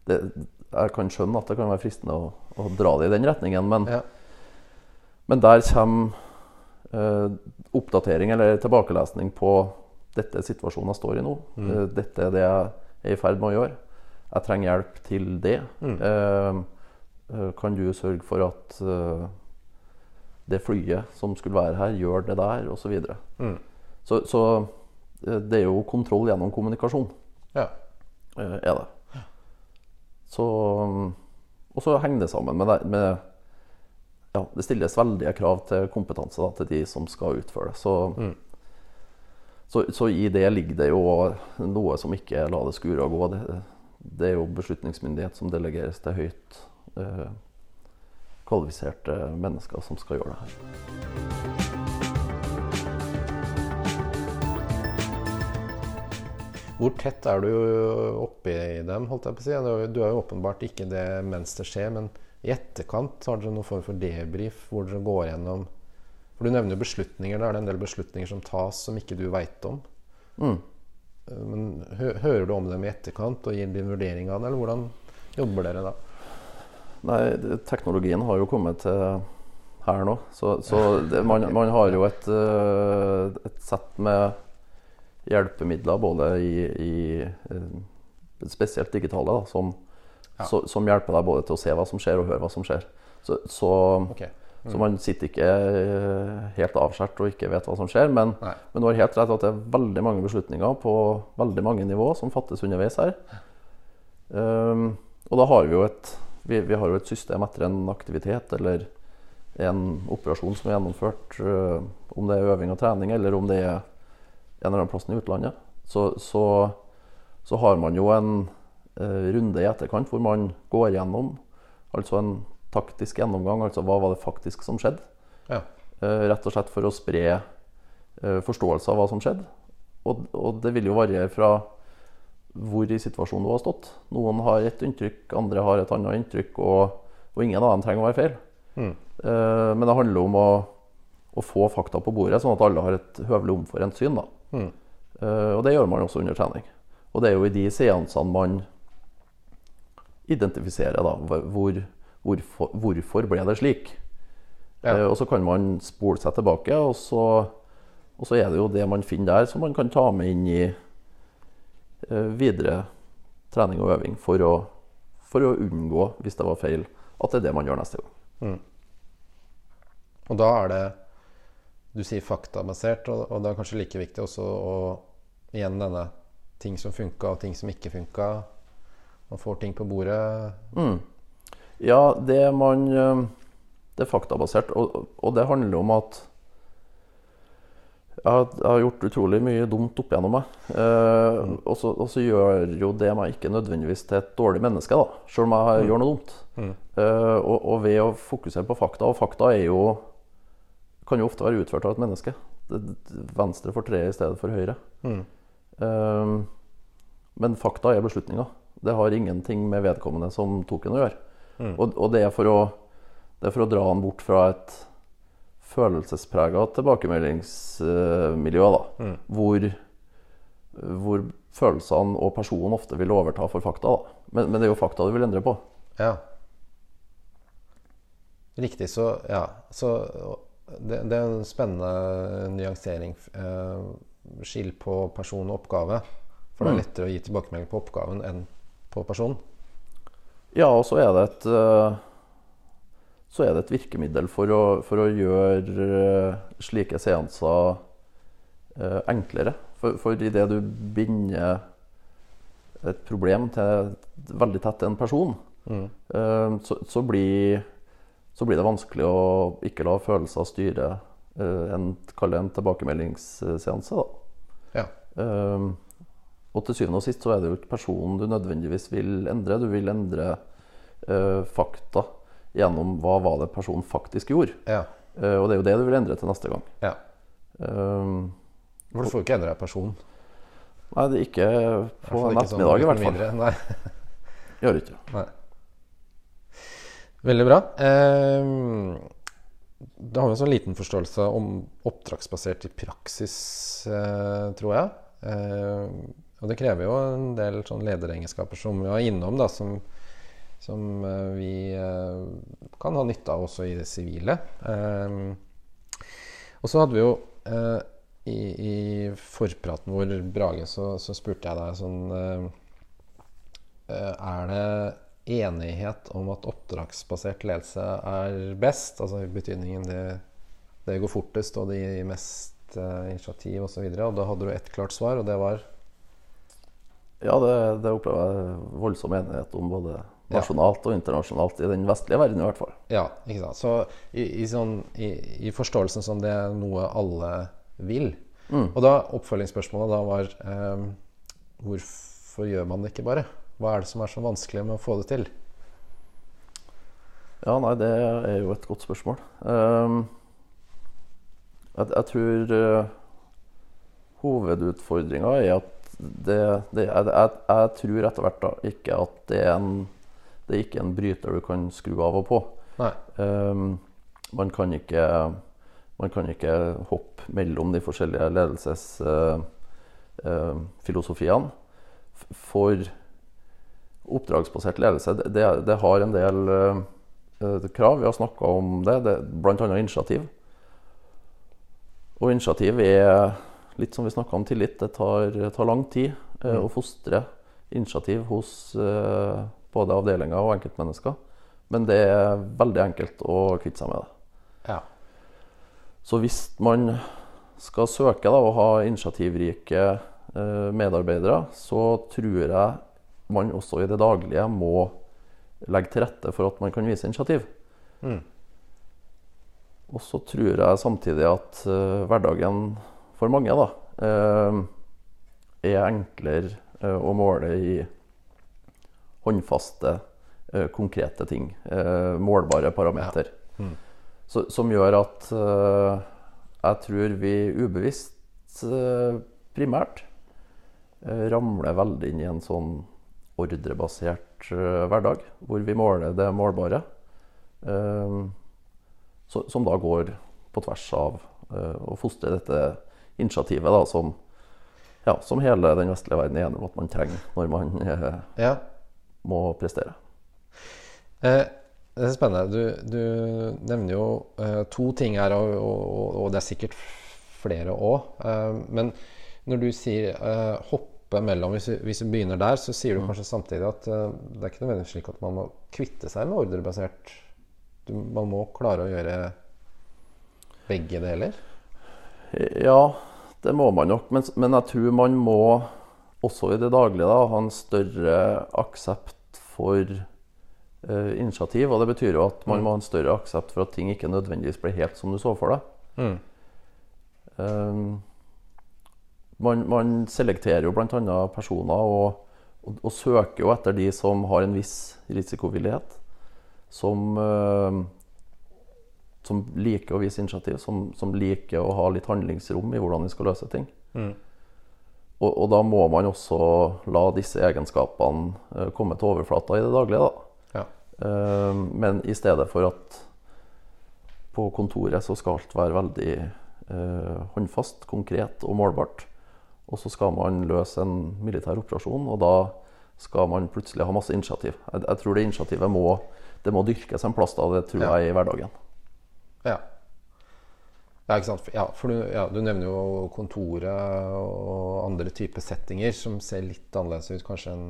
det, jeg kan skjønne at det kan være fristende å, å dra det i den retningen, men, ja. men der kommer eh, oppdatering eller tilbakelesning på dette situasjonen jeg står i nå. Mm. Eh, dette er det jeg er i ferd med å gjøre. Jeg trenger hjelp til det. Mm. Eh kan du sørge for at eh, det flyet som skulle være her, gjør det der, osv. Så, videre. mm. så Så eh, det er jo kontroll gjennom kommunikasjon. Ja. er det. Så, og så henger det sammen med, det, med ja, Det stilles veldige krav til kompetanse da, til de som skal utføre det. Så, mm. så, så, i det ligger det jo noe som ikke lar det skure og gå. Det, det, er jo beslutningsmyndighet som delegeres til høyt eh, kvalifiserte mennesker som skal gjøre det her. Hvor tett er du oppi dem? holdt jeg på å si? Du er jo åpenbart ikke det mens det skjer, men i etterkant har dere noen form for debrief hvor dere går gjennom For du nevner jo beslutninger. Da er det en del beslutninger som tas som ikke du veit om. Mm. Men hører du om dem i etterkant og gir din vurdering av det, eller hvordan jobber dere da? Nei, teknologien har jo kommet til her nå. Så, så det, man, man, har jo et, eh, et sett med hjelpemidler både i, i eh, spesielt digitale, da, som, ja. så, som, hjelper deg både til å se hva som skjer, og høre hva som skjer. Så, så okay. Så man sitter ikke eh, helt avskåret og ikke vet hva som skjer. Men, men du har helt rett at det er veldig mange beslutninger på veldig mange nivå som fattes underveis her. Um, og da har vi jo et vi, vi har jo et system etter en aktivitet eller en operasjon som er gjennomført, eh, om det er øving og trening eller om det er en eller annen plass i utlandet, så, så, så har man jo en eh, runde i etterkant hvor man går gjennom altså en taktisk gjennomgang, altså hva var det faktisk som skjedde. Ja. Eh, rett og slett for å spre forståelse av hva som skjedde. Og, og det vil jo variere fra hvor i situasjonen du har stått. Noen har et inntrykk, andre har et annet inntrykk, og, og ingen av dem trenger å være feil. Mm. Uh, men det handler om å, å få fakta på bordet, sånn at alle har et høvelig omforent syn. Mm. Uh, og det gjør man også under trening. Og det er jo i de seansene man identifiserer da, hvor, hvorfor, hvorfor ble det slik. Ja. Uh, og så kan man spole seg tilbake, og så, og så er det jo det man finner der, som man kan ta med inn i videre trening og øving for å, for å unngå, hvis det var feil, at det er det man gjør neste gang. Og da er det Du sier faktabasert, og, og det er kanskje like viktig også å Igjen denne ting som funka, og ting som ikke funka. Man får ting på bordet. Mm. Ja, det man eh, Det er faktabasert, og, og det handler om at jeg har, jeg har gjort utrolig mye dumt opp igjennom meg. Eh, og, så, og så gjør jo det meg ikke nødvendigvis til et dårlig menneske, da, selv om jeg gjør noe dumt. Eh, og, og ved å fokusere på fakta Og fakta er jo, kan jo ofte være utført av et menneske. Venstre for treet i stedet for høyre. Eh, men fakta er beslutninger. Det har ingenting med vedkommende som tok en å gjøre. Og, og det, er for å, det er for å dra han bort fra et følelsesprega tilbakemeldingsmiljø, da, hvor, hvor følelsene og personen ofte vil overta for fakta. Da. Men, men det er jo fakta du vil endre på. Ja. Riktig. Så ja. Så det, det er en spennende nyansering. Eh, skill på person og oppgave. For det er lettere å gi tilbakemelding på oppgaven enn på personen. Ja, og så er det et eh, så er det et virkemiddel for å, for å gjøre eh, slike seanser eh, enklere. For, for idet du binder et problem til veldig tett en person, eh, så, så, blir, så blir det vanskelig å ikke la følelser styre eh, en, en tilbakemeldingsseanse. Ja. Og til syvende og sist så er det jo ikke personen du nødvendigvis vil endre. Du vil endre fakta gjennom hva var det personen faktisk gjorde. Ja. Uh, og det er jo det du vil endre til neste gang. ja. Um, For du får ikke endra person. nei, det er ikke på en sånn ettermiddag, i hvert fall. Nei. Gjør ikke. det. Veldig bra. Eh, da har vi en sånn liten forståelse om oppdragsbasert i praksis, uh, tror jeg. Eh, og det krever jo en del sånn lederegenskaper som vi var innom, da, som, som eh, vi eh, kan ha nytte av også i det sivile. Eh, og så hadde vi jo i, i forpraten vår, Brage, så, så spurte jeg deg sånn Er det enighet om at oppdragsbasert ledelse er best? Altså i betydningen det, det går fortest, og det gir mest initiativ osv. Og, så og da hadde du ett klart svar, og det var Ja, det, det opplever jeg voldsom enighet om både. Nasjonalt og internasjonalt. I den vestlige verden, i hvert fall. Ja, ikke sant. Så i, i, sånn, i, i forståelsen som det er noe alle vil. Og da oppfølgingsspørsmålet da var eh, Hvorfor gjør man det ikke bare? Hva er det som er så vanskelig med å få det til? Ja, nei, det er jo et godt spørsmål. Um, jeg, jeg tror uh, hovedutfordringa er at det, det jeg, jeg, jeg tror etter hvert da ikke at det er en det er ikke en bryter du kan skru av og på. Ehm, man, kan ikke, man kan ikke hoppe mellom de forskjellige ledelsesfilosofiene. For oppdragsbasert ledelse, det, det, det har en del uh, krav. Vi har snakka om det, det bl.a. initiativ. Og initiativ er litt som vi snakka om tillit. Det tar, tar lang tid mm. å fostre initiativ hos eh, både avdelinger og enkeltmennesker. Men det er veldig enkelt å kvitte seg med det. Ja. Så hvis man skal søke da, og ha initiativrike eh, medarbeidere, så tror jeg man også i det daglige må legge til rette for at man kan vise initiativ. Mm. Og så tror jeg samtidig at eh, hverdagen for mange da, eh, er enklere å måle i håndfaste, eh, konkrete ting. eh, målbare parameter. Mm. Så, som gjør at eh, jeg tror vi ubevisst primært ramler veldig inn i en sånn ordrebasert hverdag, hvor vi måler det målbare. så, som da går på tvers av å fostre dette initiativet da, som, ja, som hele den vestlige verden er enig om at man trenger når man ja. Må prestere. Eh, det er spennende. Du, du nevner jo eh, to ting her, og, og, og det er sikkert flere òg. Eh, men når du sier eh, hoppe mellom, hvis vi, hvis vi begynner der, så sier du kanskje samtidig at eh, det er ikke nødvendigvis slik at man må kvitte seg med ordrebasert du, Man må klare å gjøre begge deler? Ja, det må man nok. Men, men jeg tror man må også i det daglige da, ha en større aksept for uh, initiativ. Og det betyr jo at man må ha en større aksept for at ting ikke nødvendigvis blir helt som du så for deg. Mm. Um, man, man selekterer jo bl.a. personer og, og, og søker jo etter de som har en viss risikovillighet. Som, uh, som liker å vise initiativ, som, som liker å ha litt handlingsrom i hvordan de skal løse ting. Mm. Og, og da må man også la disse egenskapene eh, komme til overflata i det daglige. Da. Ja. Eh, men i stedet for at på kontoret så skal alt være veldig eh, håndfast, konkret og målbart. Og så skal man løse en militær operasjon, og da skal man plutselig ha masse initiativ. Jeg, jeg tror det initiativet må, det må dyrkes en plass da, det tror Ja. jeg i hverdagen. Ja. Ja? Ja, for du, ja, du nevner jo kontoret og andre typer settinger som ser litt annerledes ut kanskje enn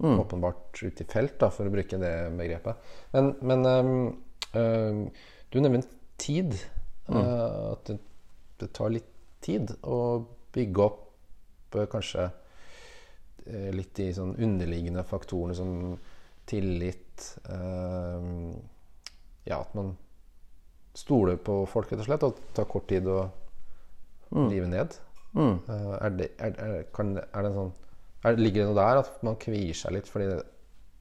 mm. åpenbart ute i felt, da, for å bruke det begrepet. Men, men um, um, du nevner tid. eh, at det, det tar litt tid å bygge opp uh, kanskje uh, litt de sånn underliggende faktorene som tillit Ja, at man stoler på folk, rett og slett, og ta kort tid å rive ned. Mm. Eh, er, det, er, er, kan, er det en sånn er, Ligger det noe der at man kvier seg litt fordi det,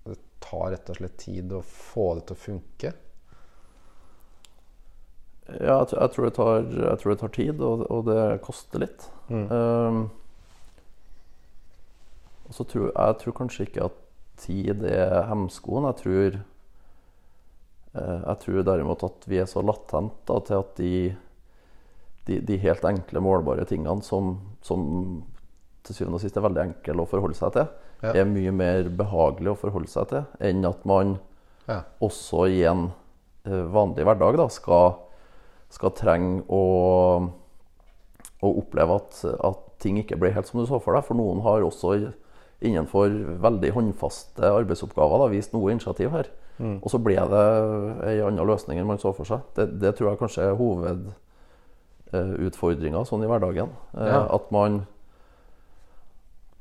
det tar rett og slett tid å få det til å funke? Ja, jeg, tror- jeg, tror det tar, jeg tror det tar tid, og, og det koster litt. Um, og så tror jeg tror kanskje ikke at tid er hemskoen. Jeg tror, jeg tror derimot at vi er så latent da, til at de, de, de helt enkle, målbare tingene som, som til syvende og sist er veldig enkle å forholde seg til, Ja. er mye mer behagelig å forholde seg til enn at man Ja. også i en eh, vanlig hverdag da, skal, skal trenge å, å oppleve at, at ting ikke blir helt som du så for deg. For noen har også innenfor veldig håndfaste arbeidsoppgaver da, vist noe initiativ her. Og så ble det ei anna løsning enn man så for seg. Det, det tror jeg kanskje er hovedutfordringa sånn i hverdagen. Eh, Ja. At man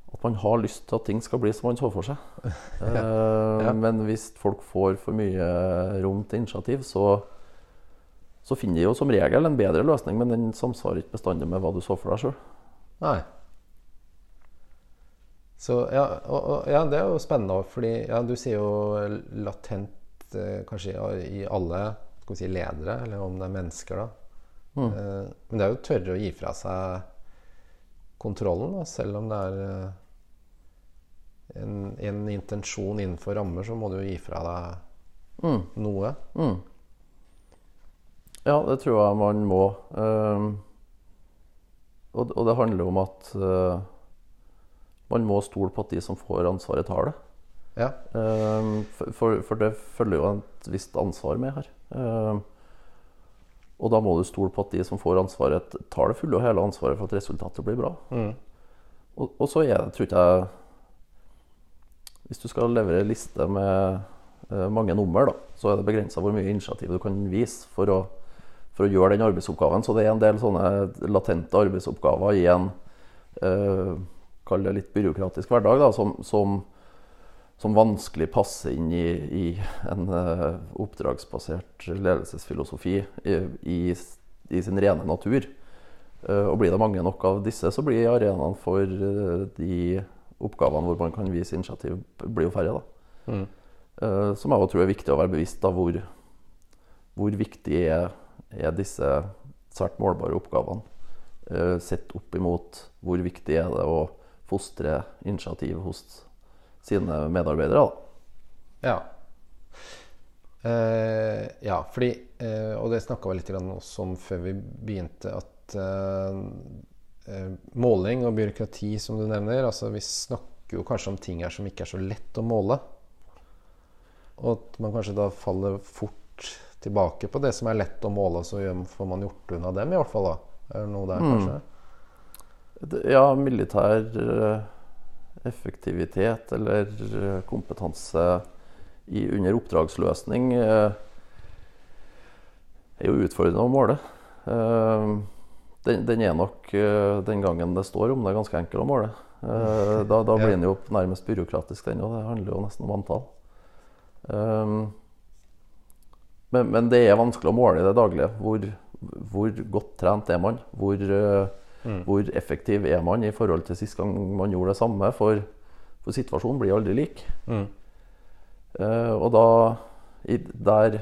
at man har lyst til at ting skal bli som man så for seg. ja. Ja. Men hvis folk får for mye rom til initiativ, så, så finner de jo som regel en bedre løsning, men den samsvarer ikke bestandig med hva du så for deg sjøl. Så ja, og, og, ja, det er jo spennende fordi ja, du sier jo latent eh, kanskje i, i alle si, ledere, eller om det er mennesker, da. Eh, men det er jo tørre å gi fra seg kontrollen, da, selv om det er eh, en, en intensjon innenfor rammer, så må du jo gi fra deg Mm. noe. Mm. Ja, det tror jeg man må. Um, og, og det handler om at uh, man må stole på at de som får ansvaret, tar det. Ja. Um, for, for, det følger jo et visst ansvar med her. Um, og da må du stole på at de som får ansvaret, tar det fulle og hele ansvaret for at resultatet blir bra. Mm. Og, og så er det, tror ikke jeg Hvis du skal levere en liste med eh, mange nummer, da, så er det begrensa hvor mye initiativ du kan vise for å, for å gjøre den arbeidsoppgaven. Så det er en del sånne latente arbeidsoppgaver i en eh, kall det litt byråkratisk hverdag, da, som, som, som vanskelig passer inn i, i en uh, oppdragsbasert ledelsesfilosofi i, i, i sin rene natur. Uh, og blir det mange nok av disse, så blir arenaen for uh, de oppgavene hvor man kan vise initiativ, blir jo færre. da. Mm. Som jeg tror er viktig å være bevisst av hvor, hvor viktig er, er disse svært målbare oppgavene. Sett opp imot hvor viktig er det å fostre initiativ hos sine medarbeidere. Da. Ja. Uh, ja, fordi uh, Og det snakka vi litt også om før vi begynte, at eh, måling og byråkrati, som du nevner altså Vi snakker jo kanskje om ting her som ikke er så lett å måle. Og at man kanskje da faller fort tilbake på det som er lett å måle, så får man gjort unna dem, i hvert fall. da Er det noe der, Mm. kanskje? Ja, militær eh, effektivitet eller eh, kompetanse i, under oppdragsløsning eh, er jo utfordrende å måle. Den, den er nok den gangen det står om det, er ganske enkel å måle. Da, da blir den jo nærmest byråkratisk, den òg. Det handler jo nesten om antall. Men, men det er vanskelig å måle i det daglige. Hvor, hvor godt trent er man? Hvor, eh, hvor effektiv er man i forhold til sist gang man gjorde det samme? For, for situasjonen blir aldri lik. Mm. Uh, og da i, der,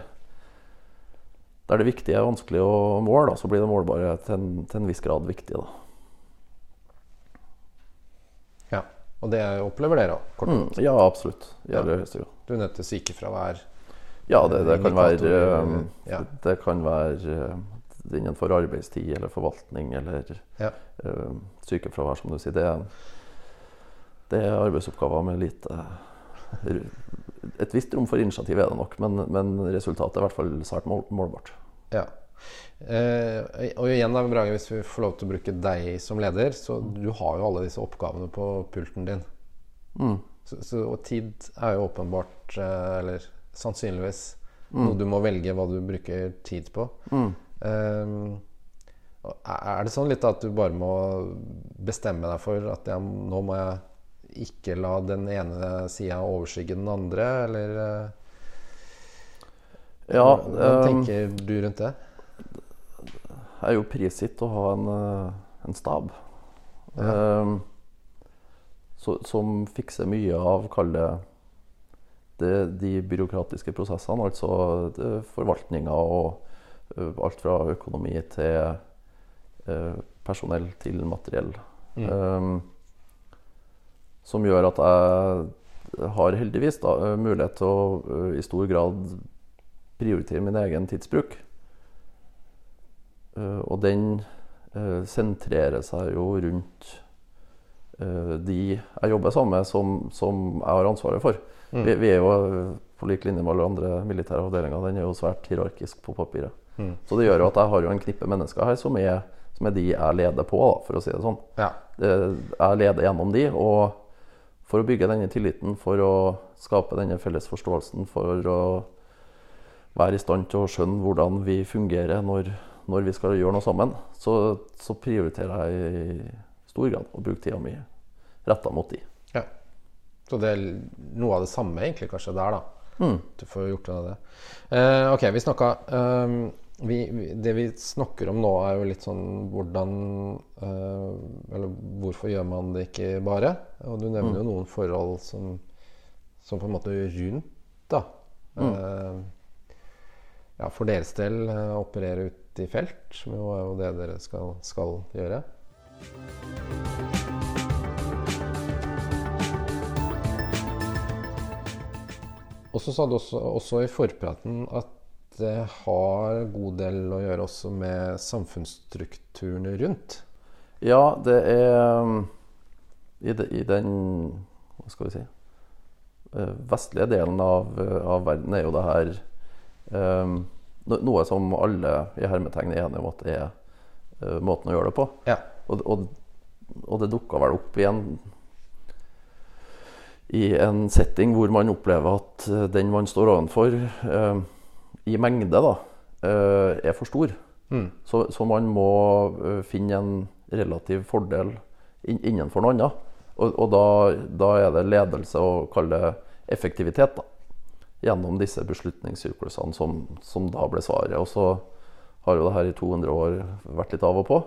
der det viktige er vanskelig å måle, da, så blir det målbare til en, til en viss grad viktig. Da. Ja. Og det opplever dere òg. Mm, ja, absolutt. Ja. Du er til sykefravær. Ja, det, det kan være eh, ja. Det kan være eh, innenfor arbeidstid eller forvaltning eller Ja. uh, sykefravær, som du sier. Det er, det er arbeidsoppgaver med lite Et visst rom for initiativ er det nok, men, men resultatet er i hvert fall svært mål, målbart. Ja. Eh, og igjen da, Brage, hvis vi får lov til å bruke deg som leder, så du har jo alle disse oppgavene på pulten din. Mm. Så, så, og tid er jo åpenbart, eh, eller sannsynligvis, noe du må velge hva du bruker tid på. Mm. Eh, er det sånn litt at du bare må bestemme deg for at jeg, nå må jeg ikke la den ene sida overskygge den andre, eller eh, Ja, Hva eh, tenker du rundt det? Det er jo prisgitt å ha en, eh, en stab eh, så, som fikser mye av, kall det, de byråkratiske prosessene, altså det, forvaltninga og eh, alt fra økonomi til eh, personell til materiell. Eh, som gjør at jeg har heldigvis da, eh, mulighet til å eh, i stor grad prioritere min egen tidsbruk. Uh, og den uh, sentrerer seg jo rundt uh, de jeg jobber sammen med, som, som jeg har ansvaret for. Vi, vi er jo eh, på lik linje med alle andre militære avdelinger. Den er jo svært hierarkisk på papiret. Så det gjør jo at jeg har jo en knippe mennesker her som er, som er de jeg leder på, da, for å si det sånn. Ja. Jeg leder gjennom de, og for å bygge denne tilliten, for å skape denne felles forståelsen, for å være i stand til å skjønne hvordan vi fungerer når, når vi skal gjøre noe sammen, så, så prioriterer jeg i stor grad å bruke tida mi retta mot de. Ja. Så det er noe av det samme egentlig kanskje der, da. Mm. Du får gjort unna det. Eh, ok, vi snakka ehm, vi, Det vi snakker om nå, er jo litt sånn hvordan eh, Eller hvorfor gjør man det ikke bare? Og du nevner jo noen forhold som, som på en måte rundt, da. Eh, ja, for deres del uh, operere ut i felt, som jo er jo det dere skal, skal gjøre. Og så sa du også, også i forpraten at det har god del å gjøre også med samfunnsstrukturene rundt. Ja, det er um, i, de, i den Hva skal vi si eh, Vestlige delen av, eh, av verden er jo det her um, noe som alle i hermetegn er enige om at er uh, måten å gjøre det på. Ja. Og, og, og det dukka vel opp i en i en setting hvor man opplever at den man står ovenfor, eh, i mengde, da, eh, er for stor. Så, så man må eh, finne en relativ fordel innenfor noe annet. Og, og da, da er det ledelse å kalle det effektivitet, da. Gjennom disse beslutningssyklusene som, som da ble svaret. Og så har jo det her i 200 år vært litt av og på.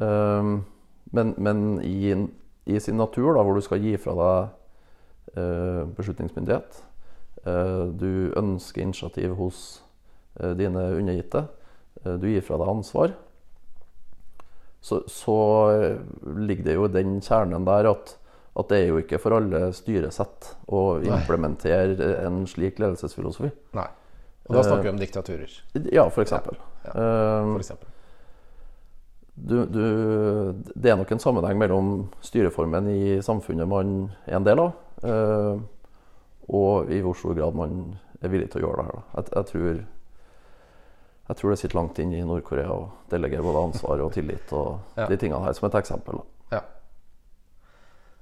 Um, men men i, i sin natur, da, hvor du skal gi fra deg uh, beslutningsmyndighet, du ønsker initiativ hos eh, dine undergitte, eh, du gir fra deg ansvar, så, så eh, ligger det jo i den kjernen der at, at det er jo ikke for alle styresett å implementere en slik ledelsesfilosofi. Nei. Og da snakker vi om diktaturer, Ja, for eksempel. Ja, Eh, for eksempel. du, du, det er nok en sammenheng mellom styreformen i samfunnet man er en del av, eh, og i hvor stor grad man er villig til å gjøre det her. Jeg, jeg, tror, jeg tror det sitter langt inn i Nord-Korea å delegere både ansvar og tillit og Ja. de tingene her, som et eksempel. Ja.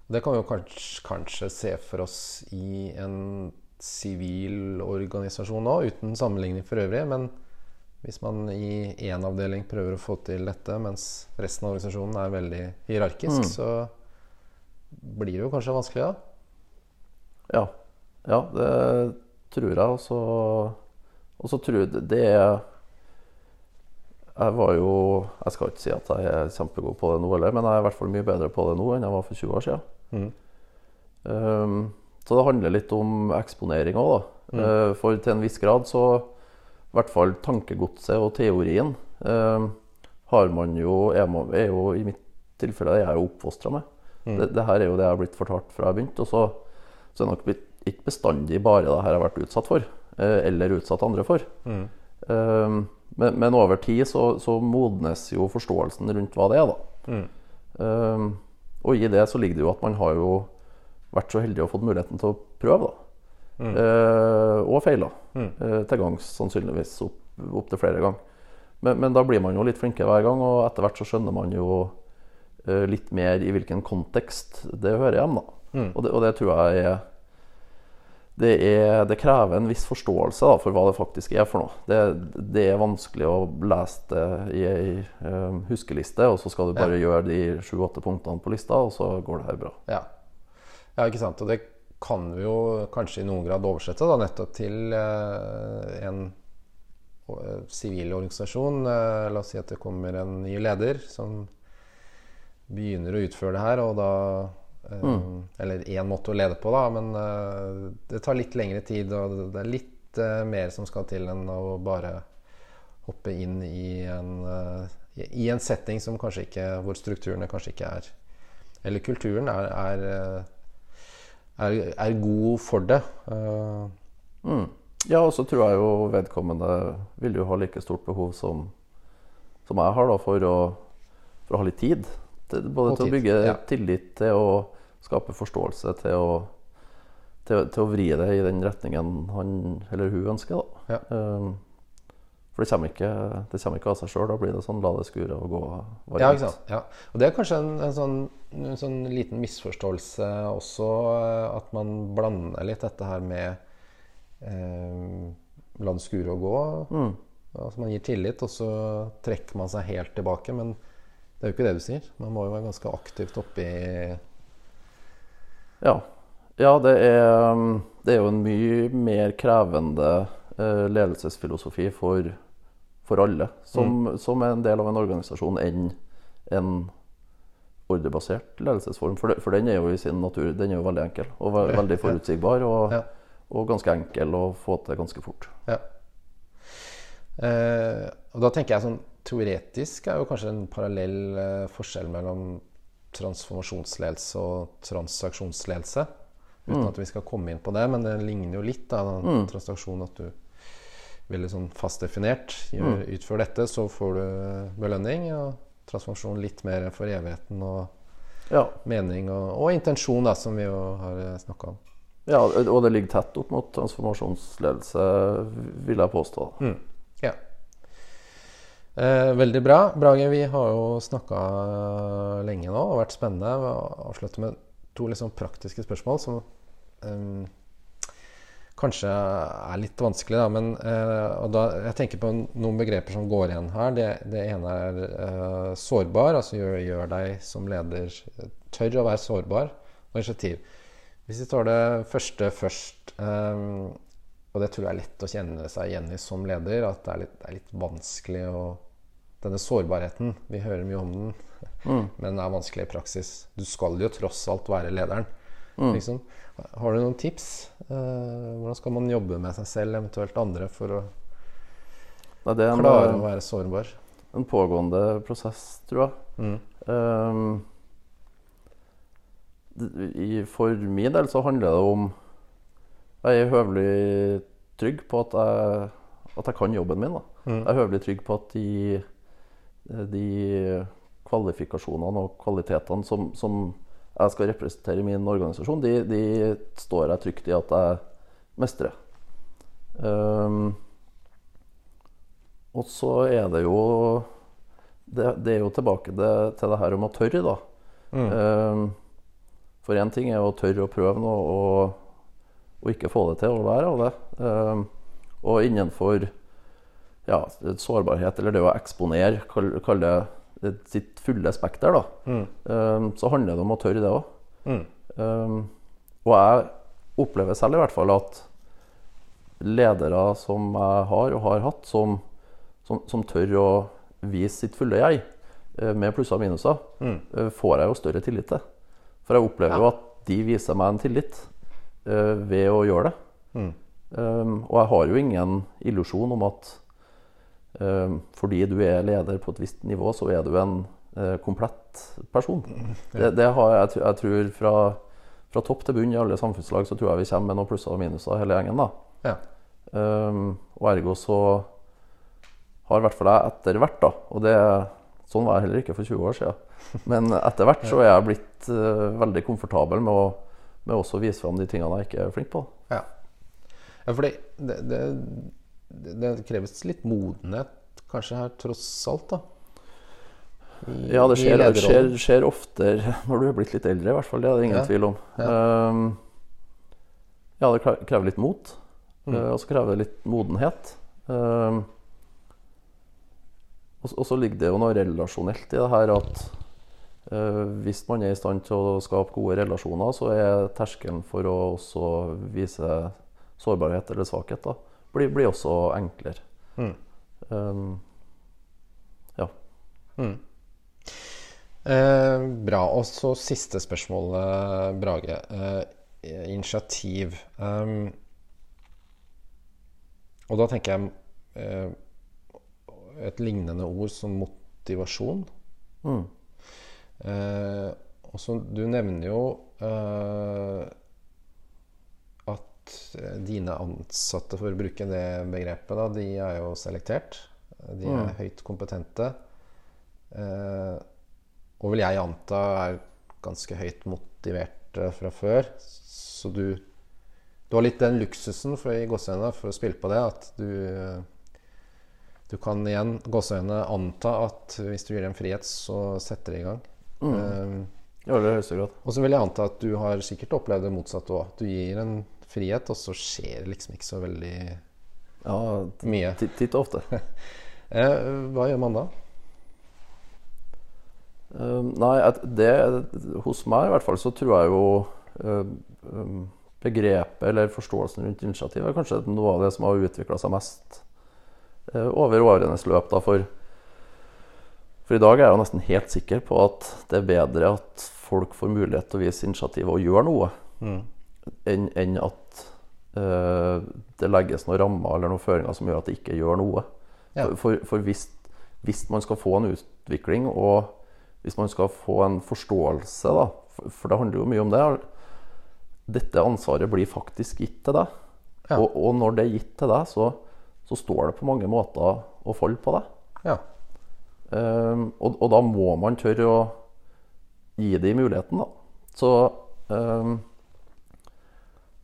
Det kan vi jo kanskje, kanskje se for oss i en sivil organisasjon òg, uten sammenligning for øvrig. Men hvis man i én avdeling prøver å få til dette, mens resten av organisasjonen er veldig hierarkisk, så blir det jo kanskje vanskelig, da. Ja. Ja, det tror jeg. Og så, og så tror jeg det- er Jeg var jo Jeg skal ikke si at jeg er kjempegod på det nå heller, men jeg er i hvert fall mye bedre på det nå enn jeg var for 20 år siden. Um, så det handler litt om eksponering òg, da. Eh, for til en viss grad så I hvert fall tankegodset og teorien um, har man jo er, man, er jo I mitt tilfelle er jeg jo oppfostra med. Det, det her er jo det jeg har blitt fortalt fra jeg begynte. Og så, så er det nok blitt, ikke bestandig bare det her har vært utsatt for, eh, eller utsatt andre for. Eh, men, men over tid så, så modnes jo forståelsen rundt hva det er, da. Eh, og i det så ligger det jo at man har jo vært så heldig og fått muligheten til å prøve, da. Eh, og feila. Eh, til gangs sannsynligvis opp, opp til flere ganger. Men, men da blir man jo litt flinkere hver gang, og etter hvert så skjønner man jo eh, litt mer i hvilken kontekst det hører hjemme. Da. Og, det, og det tror jeg er det, er det krever en viss forståelse da, for hva det faktisk er for noe. Det, det er vanskelig å lese det i ei um, huskeliste, og så skal du bare gjøre de sju-åtte punktene på lista, og så går det her bra. Ja. ja, ikke sant. Og det kan vi jo kanskje i noen grad oversette da, nettopp til uh, en sivil sivil organisasjon. Uh, la oss si at det kommer en ny leder som begynner å utføre det her, og da eh, Eller én måte å lede på, da, men eh, det tar litt lengre tid, og det- er litt eh, mer som skal til enn å bare hoppe inn i en, i en setting som kanskje ikke hvor strukturene kanskje ikke er Eller kulturen er, er, er, er god for det. Mm. Ja, og så tror jeg jo vedkommende vil jo ha like stort behov som, som jeg har da, for å, for å ha litt tid. Til, både Og til å bygge ja. tillit, til å skape forståelse, til å, til, til å vri det i den retningen han eller hun ønsker. Da. Ja. Um, for det kommer, ikke, det kommer ikke av seg sjøl. Da blir det sånn la det skure og gå. varmt. Ja, ikke sant. Ja. Og det er kanskje en, en, sånn, en sånn liten misforståelse også, eh, at man blander litt dette her med eh, la det skure og gå. Altså man gir tillit, og så trekker man seg helt tilbake. Men det er jo ikke det du sier. Man må jo være ganske aktivt oppi Ja, ja det, er, um, det er jo en mye mer krevende eh, ledelsesfilosofi for, for alle som, som er en del av en organisasjon, enn en ordrebasert ledelsesform. For, det, for den er jo i sin natur den er jo veldig enkel og ve veldig forutsigbar. Og, Ja. og ganske enkel å få til ganske fort. Ja. Eh, og da tenker jeg sånn Teoretisk er jo kanskje en parallell eh, forskjell mellom transformasjonsledelse og transaksjonsledelse. Uten at vi skal komme inn på det, men det ligner jo litt. da, mm. Transaksjon at du veldig sånn fast definert gjør, utfører dette, så får du belønning. Og transformasjon litt mer for evigheten og Ja, mening og, og intensjon, da, som vi jo har snakka om. ja, og det ligger tett opp mot transformasjonsledelse, vil jeg påstå. Ja. Eh, veldig bra. Brage, vi har jo snakka lenge nå og vært spennende. Vi avslutter med to liksom praktiske spørsmål som eh, kanskje er litt vanskelig, da. Men eh, da, jeg tenker på noen begreper som går igjen her. Det, det ene er eh, sårbar. Altså gjør, gjør, deg som leder Tør å være sårbar. Og initiativ. Hvis vi tar det første først eh, Og det tror jeg er lett å kjenne seg igjen i som leder. At det er litt, det er litt vanskelig å Denne sårbarheten. Vi hører mye om den, mm. men den er vanskelig i praksis. Du skal jo tross alt være lederen. Mm. Liksom. Har du noen tips? Uh, hvordan skal man jobbe med seg selv, eventuelt andre, for å Nei, en, klare å være sårbar? En pågående prosess, tror jeg. Mm. Um, i, for min del så handler det om Jeg er høvelig trygg på at jeg, at jeg kan jobben min. Mm. Jeg er høvelig trygg på at de, de kvalifikasjonene og kvalitetene som, som jeg skal representere i min organisasjon, de, de står jeg trygt i at jeg mestrer. Um, og så er det jo det, det, er jo tilbake det, til det her om å tørre, da. Mm. Um, for én ting er å tørre å prøve noe og, og, ikke få det til å være av det. Um, og innenfor ja, sårbarhet, eller det å eksponere, kall, det sitt fulle spekter, da, mm. um, så handler det om å tørre det òg. Mm. Um, og jeg opplever selv i hvert fall at ledere som jeg har og har hatt, som, som, som tør å vise sitt fulle jeg, uh, med plusser og minuser, mm. uh, får jeg jo større tillit til. For jeg opplever jo at de viser meg en tillit ved å gjøre det. Um, og jeg har jo ingen illusjon om at um, fordi du er leder på et visst nivå, så er du en uh, komplett person. Det, det har jeg, jeg tror fra, fra, topp til bunn i alle samfunnslag så tror jeg vi kommer med noen plusser og minuser hele gjengen. da. Ja. Um, og ergo så har i hvert fall jeg etter hvert, da Og det, sånn var jeg heller ikke for 20 år siden. Men etter hvert så er jeg blitt uh, veldig komfortabel med å med også å vise fram de tingene jeg ikke er flink på. Ja, ja for det, det, det kreves litt modenhet kanskje her, tross alt, da? I, ja, det skjer, det skjer, skjer oftere når du er blitt litt eldre, i hvert fall. Det er det ingen ja. tvil om. Ja. Um, ja, det krever litt mot. Mm. Uh, og så krever det litt modenhet. Um, og så ligger det jo noe relasjonelt i det her at hvis man er i stand til å skape gode relasjoner, så er terskelen for å også vise sårbarhet eller svakhet da, blir, blir også enklere. Mm. Um, ja. Mm. Eh, bra. Og så siste spørsmål, Brage. Eh, initiativ. Um, og da tenker jeg eh, et lignende ord som motivasjon. Mm. Eh, også, Du nevner jo eh, at dine ansatte, for å bruke det begrepet, da, de er jo selektert. De er mm. høyt kompetente. Eh, og vil jeg anta er ganske høyt motiverte fra før. Så du, du har litt den luksusen for, i gåseøynene for å spille på det at du du kan igjen gåseøynene anta at hvis du gir dem frihet, så setter de i gang. Mm. Um, ja, det høres godt. Og så vil jeg anta at du har sikkert opplevd det motsatte òg. Du gir en frihet, og så skjer det liksom ikke så veldig ja, mye. Titt og ofte. Eh, hva gjør man da? Uh, nei, det, hos meg i hvert fall så tror jeg jo uh, begrepet eller forståelsen rundt initiativ er kanskje noe av det som har utvikla seg mest uh, over årenes løp. Da, for, for, i dag er jeg jo nesten helt sikker på at det er bedre at folk får mulighet til å vise initiativ og gjøre noe, mm. enn en at uh, det legges noen rammer eller noen føringer som gjør at det ikke gjør noe. Ja. For, for, for hvis, hvis, man skal få en utvikling, og hvis man skal få en forståelse, da, for, for, det handler jo mye om det Dette ansvaret blir faktisk gitt til deg. Ja. Og, og, når det er gitt til deg, så, så, står det på mange måter å falle på deg. Ja. Um, og, og, da må man tørre å gi dem muligheten, da. Så um,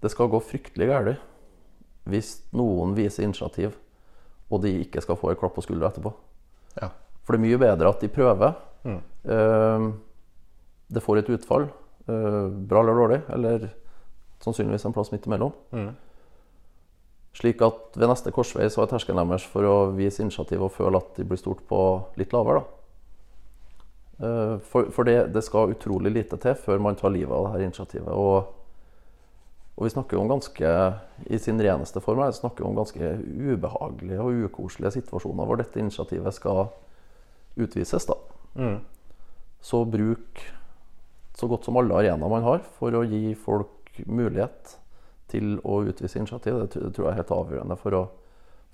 det skal gå fryktelig galt hvis noen viser initiativ, og de ikke skal få en klapp på skuldra etterpå. Ja. For det er mye bedre at de prøver. Mm. Um, det får et utfall, uh, bra eller dårlig, eller sannsynligvis en plass midt imellom. Mm. Slik at ved neste korsvei så er terskelen deres for å vise initiativ og føle at de blir stort på litt lavere. da. Eh, For, for det, det skal utrolig lite til før man tar livet av dette initiativet. Og, og vi snakker om ganske i sin reneste form her, snakker om ganske ubehagelige og ukoselige situasjoner hvor dette initiativet skal utvises. da. Så bruk så godt som alle arenaer man har for å gi folk mulighet til å utvise initiativ. Det tror jeg er helt avgjørende for å,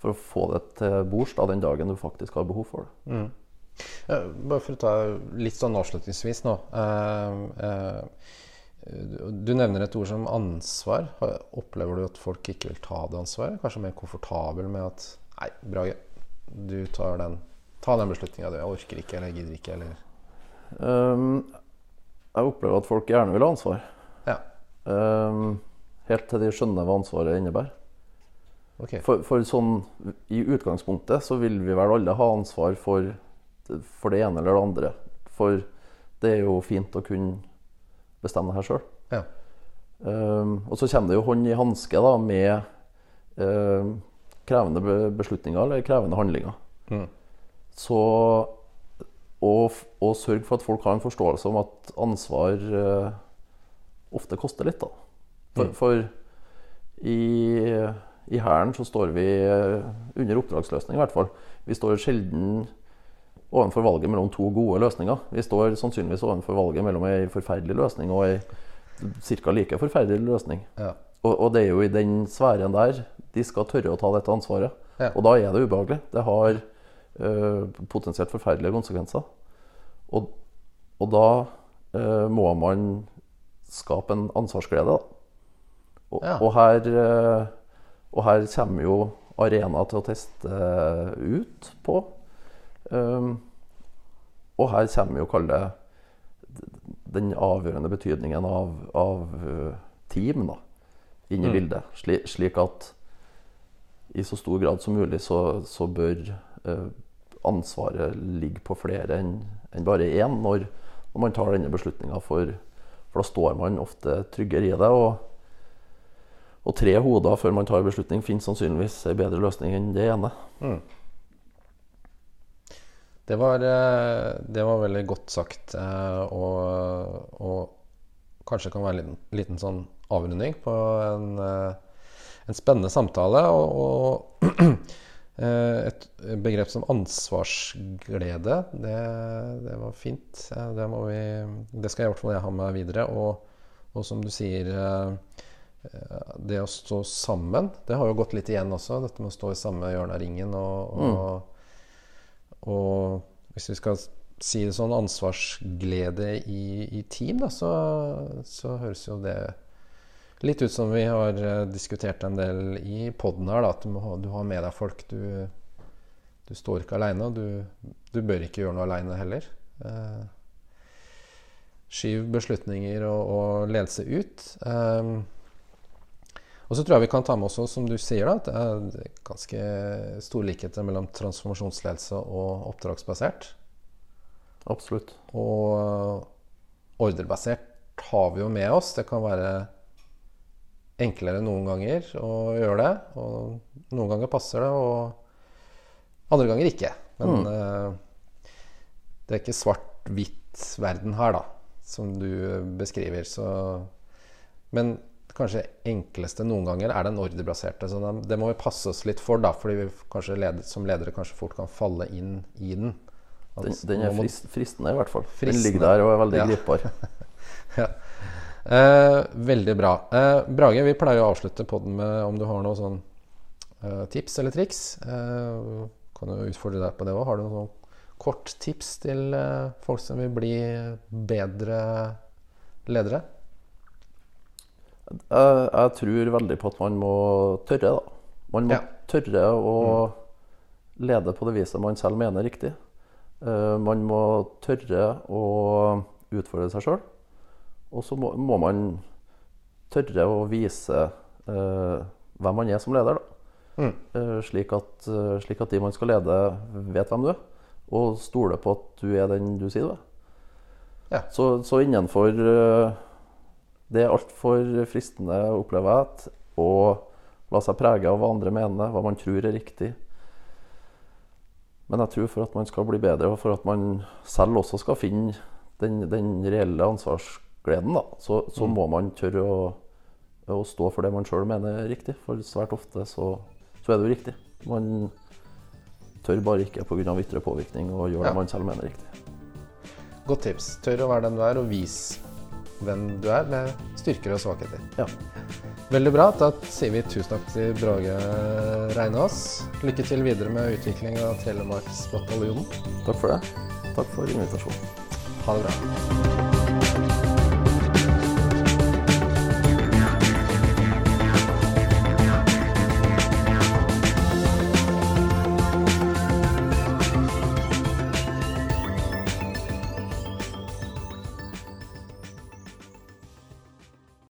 for å få det til bords den dagen du faktisk har behov for det. Eh, Bare for å ta litt sånn avslutningsvis nå. Eh, eh, du nevner et ord som ansvar. Opplever du at folk ikke vil ta det ansvaret? Kanskje mer komfortabel med at Nei, Brage, du tar den, ta den beslutninga du. Jeg orker ikke eller gidder ikke eller Um, jeg opplever at folk gjerne vil ha ansvar. Ja. Um, helt til de skjønner hva ansvaret innebærer. Okay. For, for sånn, I utgangspunktet så vil vi vel alle ha ansvar for, for det ene eller det andre. For det er jo fint å kunne bestemme det her sjøl. Ja. Um, og så kommer det jo hånd i hanske da, med um, krevende beslutninger eller krevende handlinger. Mm. Så å sørge for at folk har en forståelse om at ansvar uh, ofte koster litt, da. For, for i, i Hæren så står vi eh, under oppdragsløsning, i hvert fall. Vi står sjelden overfor valget mellom to gode løsninger. Vi står sannsynligvis overfor valget mellom ei forferdelig løsning og ei ca. like forferdelig løsning. Ja. Og, og det er jo i den sfæren der de skal tørre å ta dette ansvaret. Ja. Og da er det ubehagelig. Det har eh, potensielt forferdelige konsekvenser. Og, og da eh, må man skape en ansvarsglede, da. Og, Ja. og, her, eh, og her kommer jo arena til å teste eh, ut på. Um, og her kommer jo kall det den avgjørende betydningen av, av eh, team da, inn i bildet. Sli, slik at i så stor grad som mulig så, så bør eh, ansvaret ligge på flere enn en bare én når, når man tar denne beslutninga. For, for da står man ofte tryggere i det. Og, og tre hoder før man tar beslutning, finnes sannsynligvis en bedre løsning enn det ene. Det var, eh, det var veldig godt sagt, eh, og, og kanskje kan være en liten, liten sånn avrunding på en, eh, en spennende samtale. Og, og et begrep som ansvarsglede, det, det var fint. Det, vi, det skal i hvert fall jeg ha med videre. Og, og som du sier det å stå sammen, det har jo gått litt igjen også. Dette med å stå i samme hjørne av ringen. og, og og hvis vi skal si det sånn, ansvarsglede i, i team, da, så, så høres jo det litt ut som vi har eh, diskutert en del i poden her. Da, at du, må du har med deg folk. Du, du står ikke aleine, og du, du bør ikke gjøre noe aleine heller. Eh, skyv beslutninger og, og ledelse ut. Um, og så tror jeg vi kan ta med også, som du sier, da, at det er ganske store likheter mellom transformasjonsledelse og oppdragsbasert. Absolutt. Og ordrebasert har vi jo med oss. Det kan være enklere noen ganger å gjøre det. Og noen ganger passer det, og andre ganger ikke. Men eh, det er ikke svart-hvitt verden her, da, som du beskriver. Så Men kanskje enkleste noen ganger er den ordrebaserte. Så det må vi passe oss litt for, da, fordi vi kanskje led, som ledere kanskje fort kan falle inn i den. Den, den er frist, fristende, i hvert fall. Den ligger der og er veldig Ja. gripbar. Ja. Eh, veldig bra. Eh, Brage, vi pleier å avslutte podden med om du har noen sånn eh, tips eller triks. Eh, kan jo utfordre deg på det òg. Har du noen sånn kort tips til eh, folk som vil bli bedre ledere? Jeg, jeg tror veldig på at man må tørre, da. Man må Ja. tørre å lede på det viset man selv mener er riktig. Uh, man må tørre å utfordre seg sjøl. Og så må, må man tørre å vise uh, hvem man er som leder, da. Mm. Uh, slik, at, slik at de man skal lede, vet hvem du er. Og stoler på at du er den du sier du er. Ja. Så, så innenfor Det er altfor fristende, opplever jeg, at å la seg prege av hva andre mener, hva man tror er riktig. Men jeg tror for at man skal bli bedre, og for at man selv også skal finne den, den reelle ansvarsgleden, da, så, så må man tørre å, å stå for det man sjøl mener er riktig. For svært ofte så, så er det jo riktig. Man tør bare ikke pga. ytre påvirkning å gjøre Ja. det man selv mener er riktig. Godt tips. Tør å være den du er, og vis hvem du er, med styrker og svakheter. Ja. Veldig bra. Da sier vi tusen takk til Brage Reinås. Lykke til videre med utvikling av Telemarksbataljonen. Takk for det. Takk for invitasjonen. Ha det bra.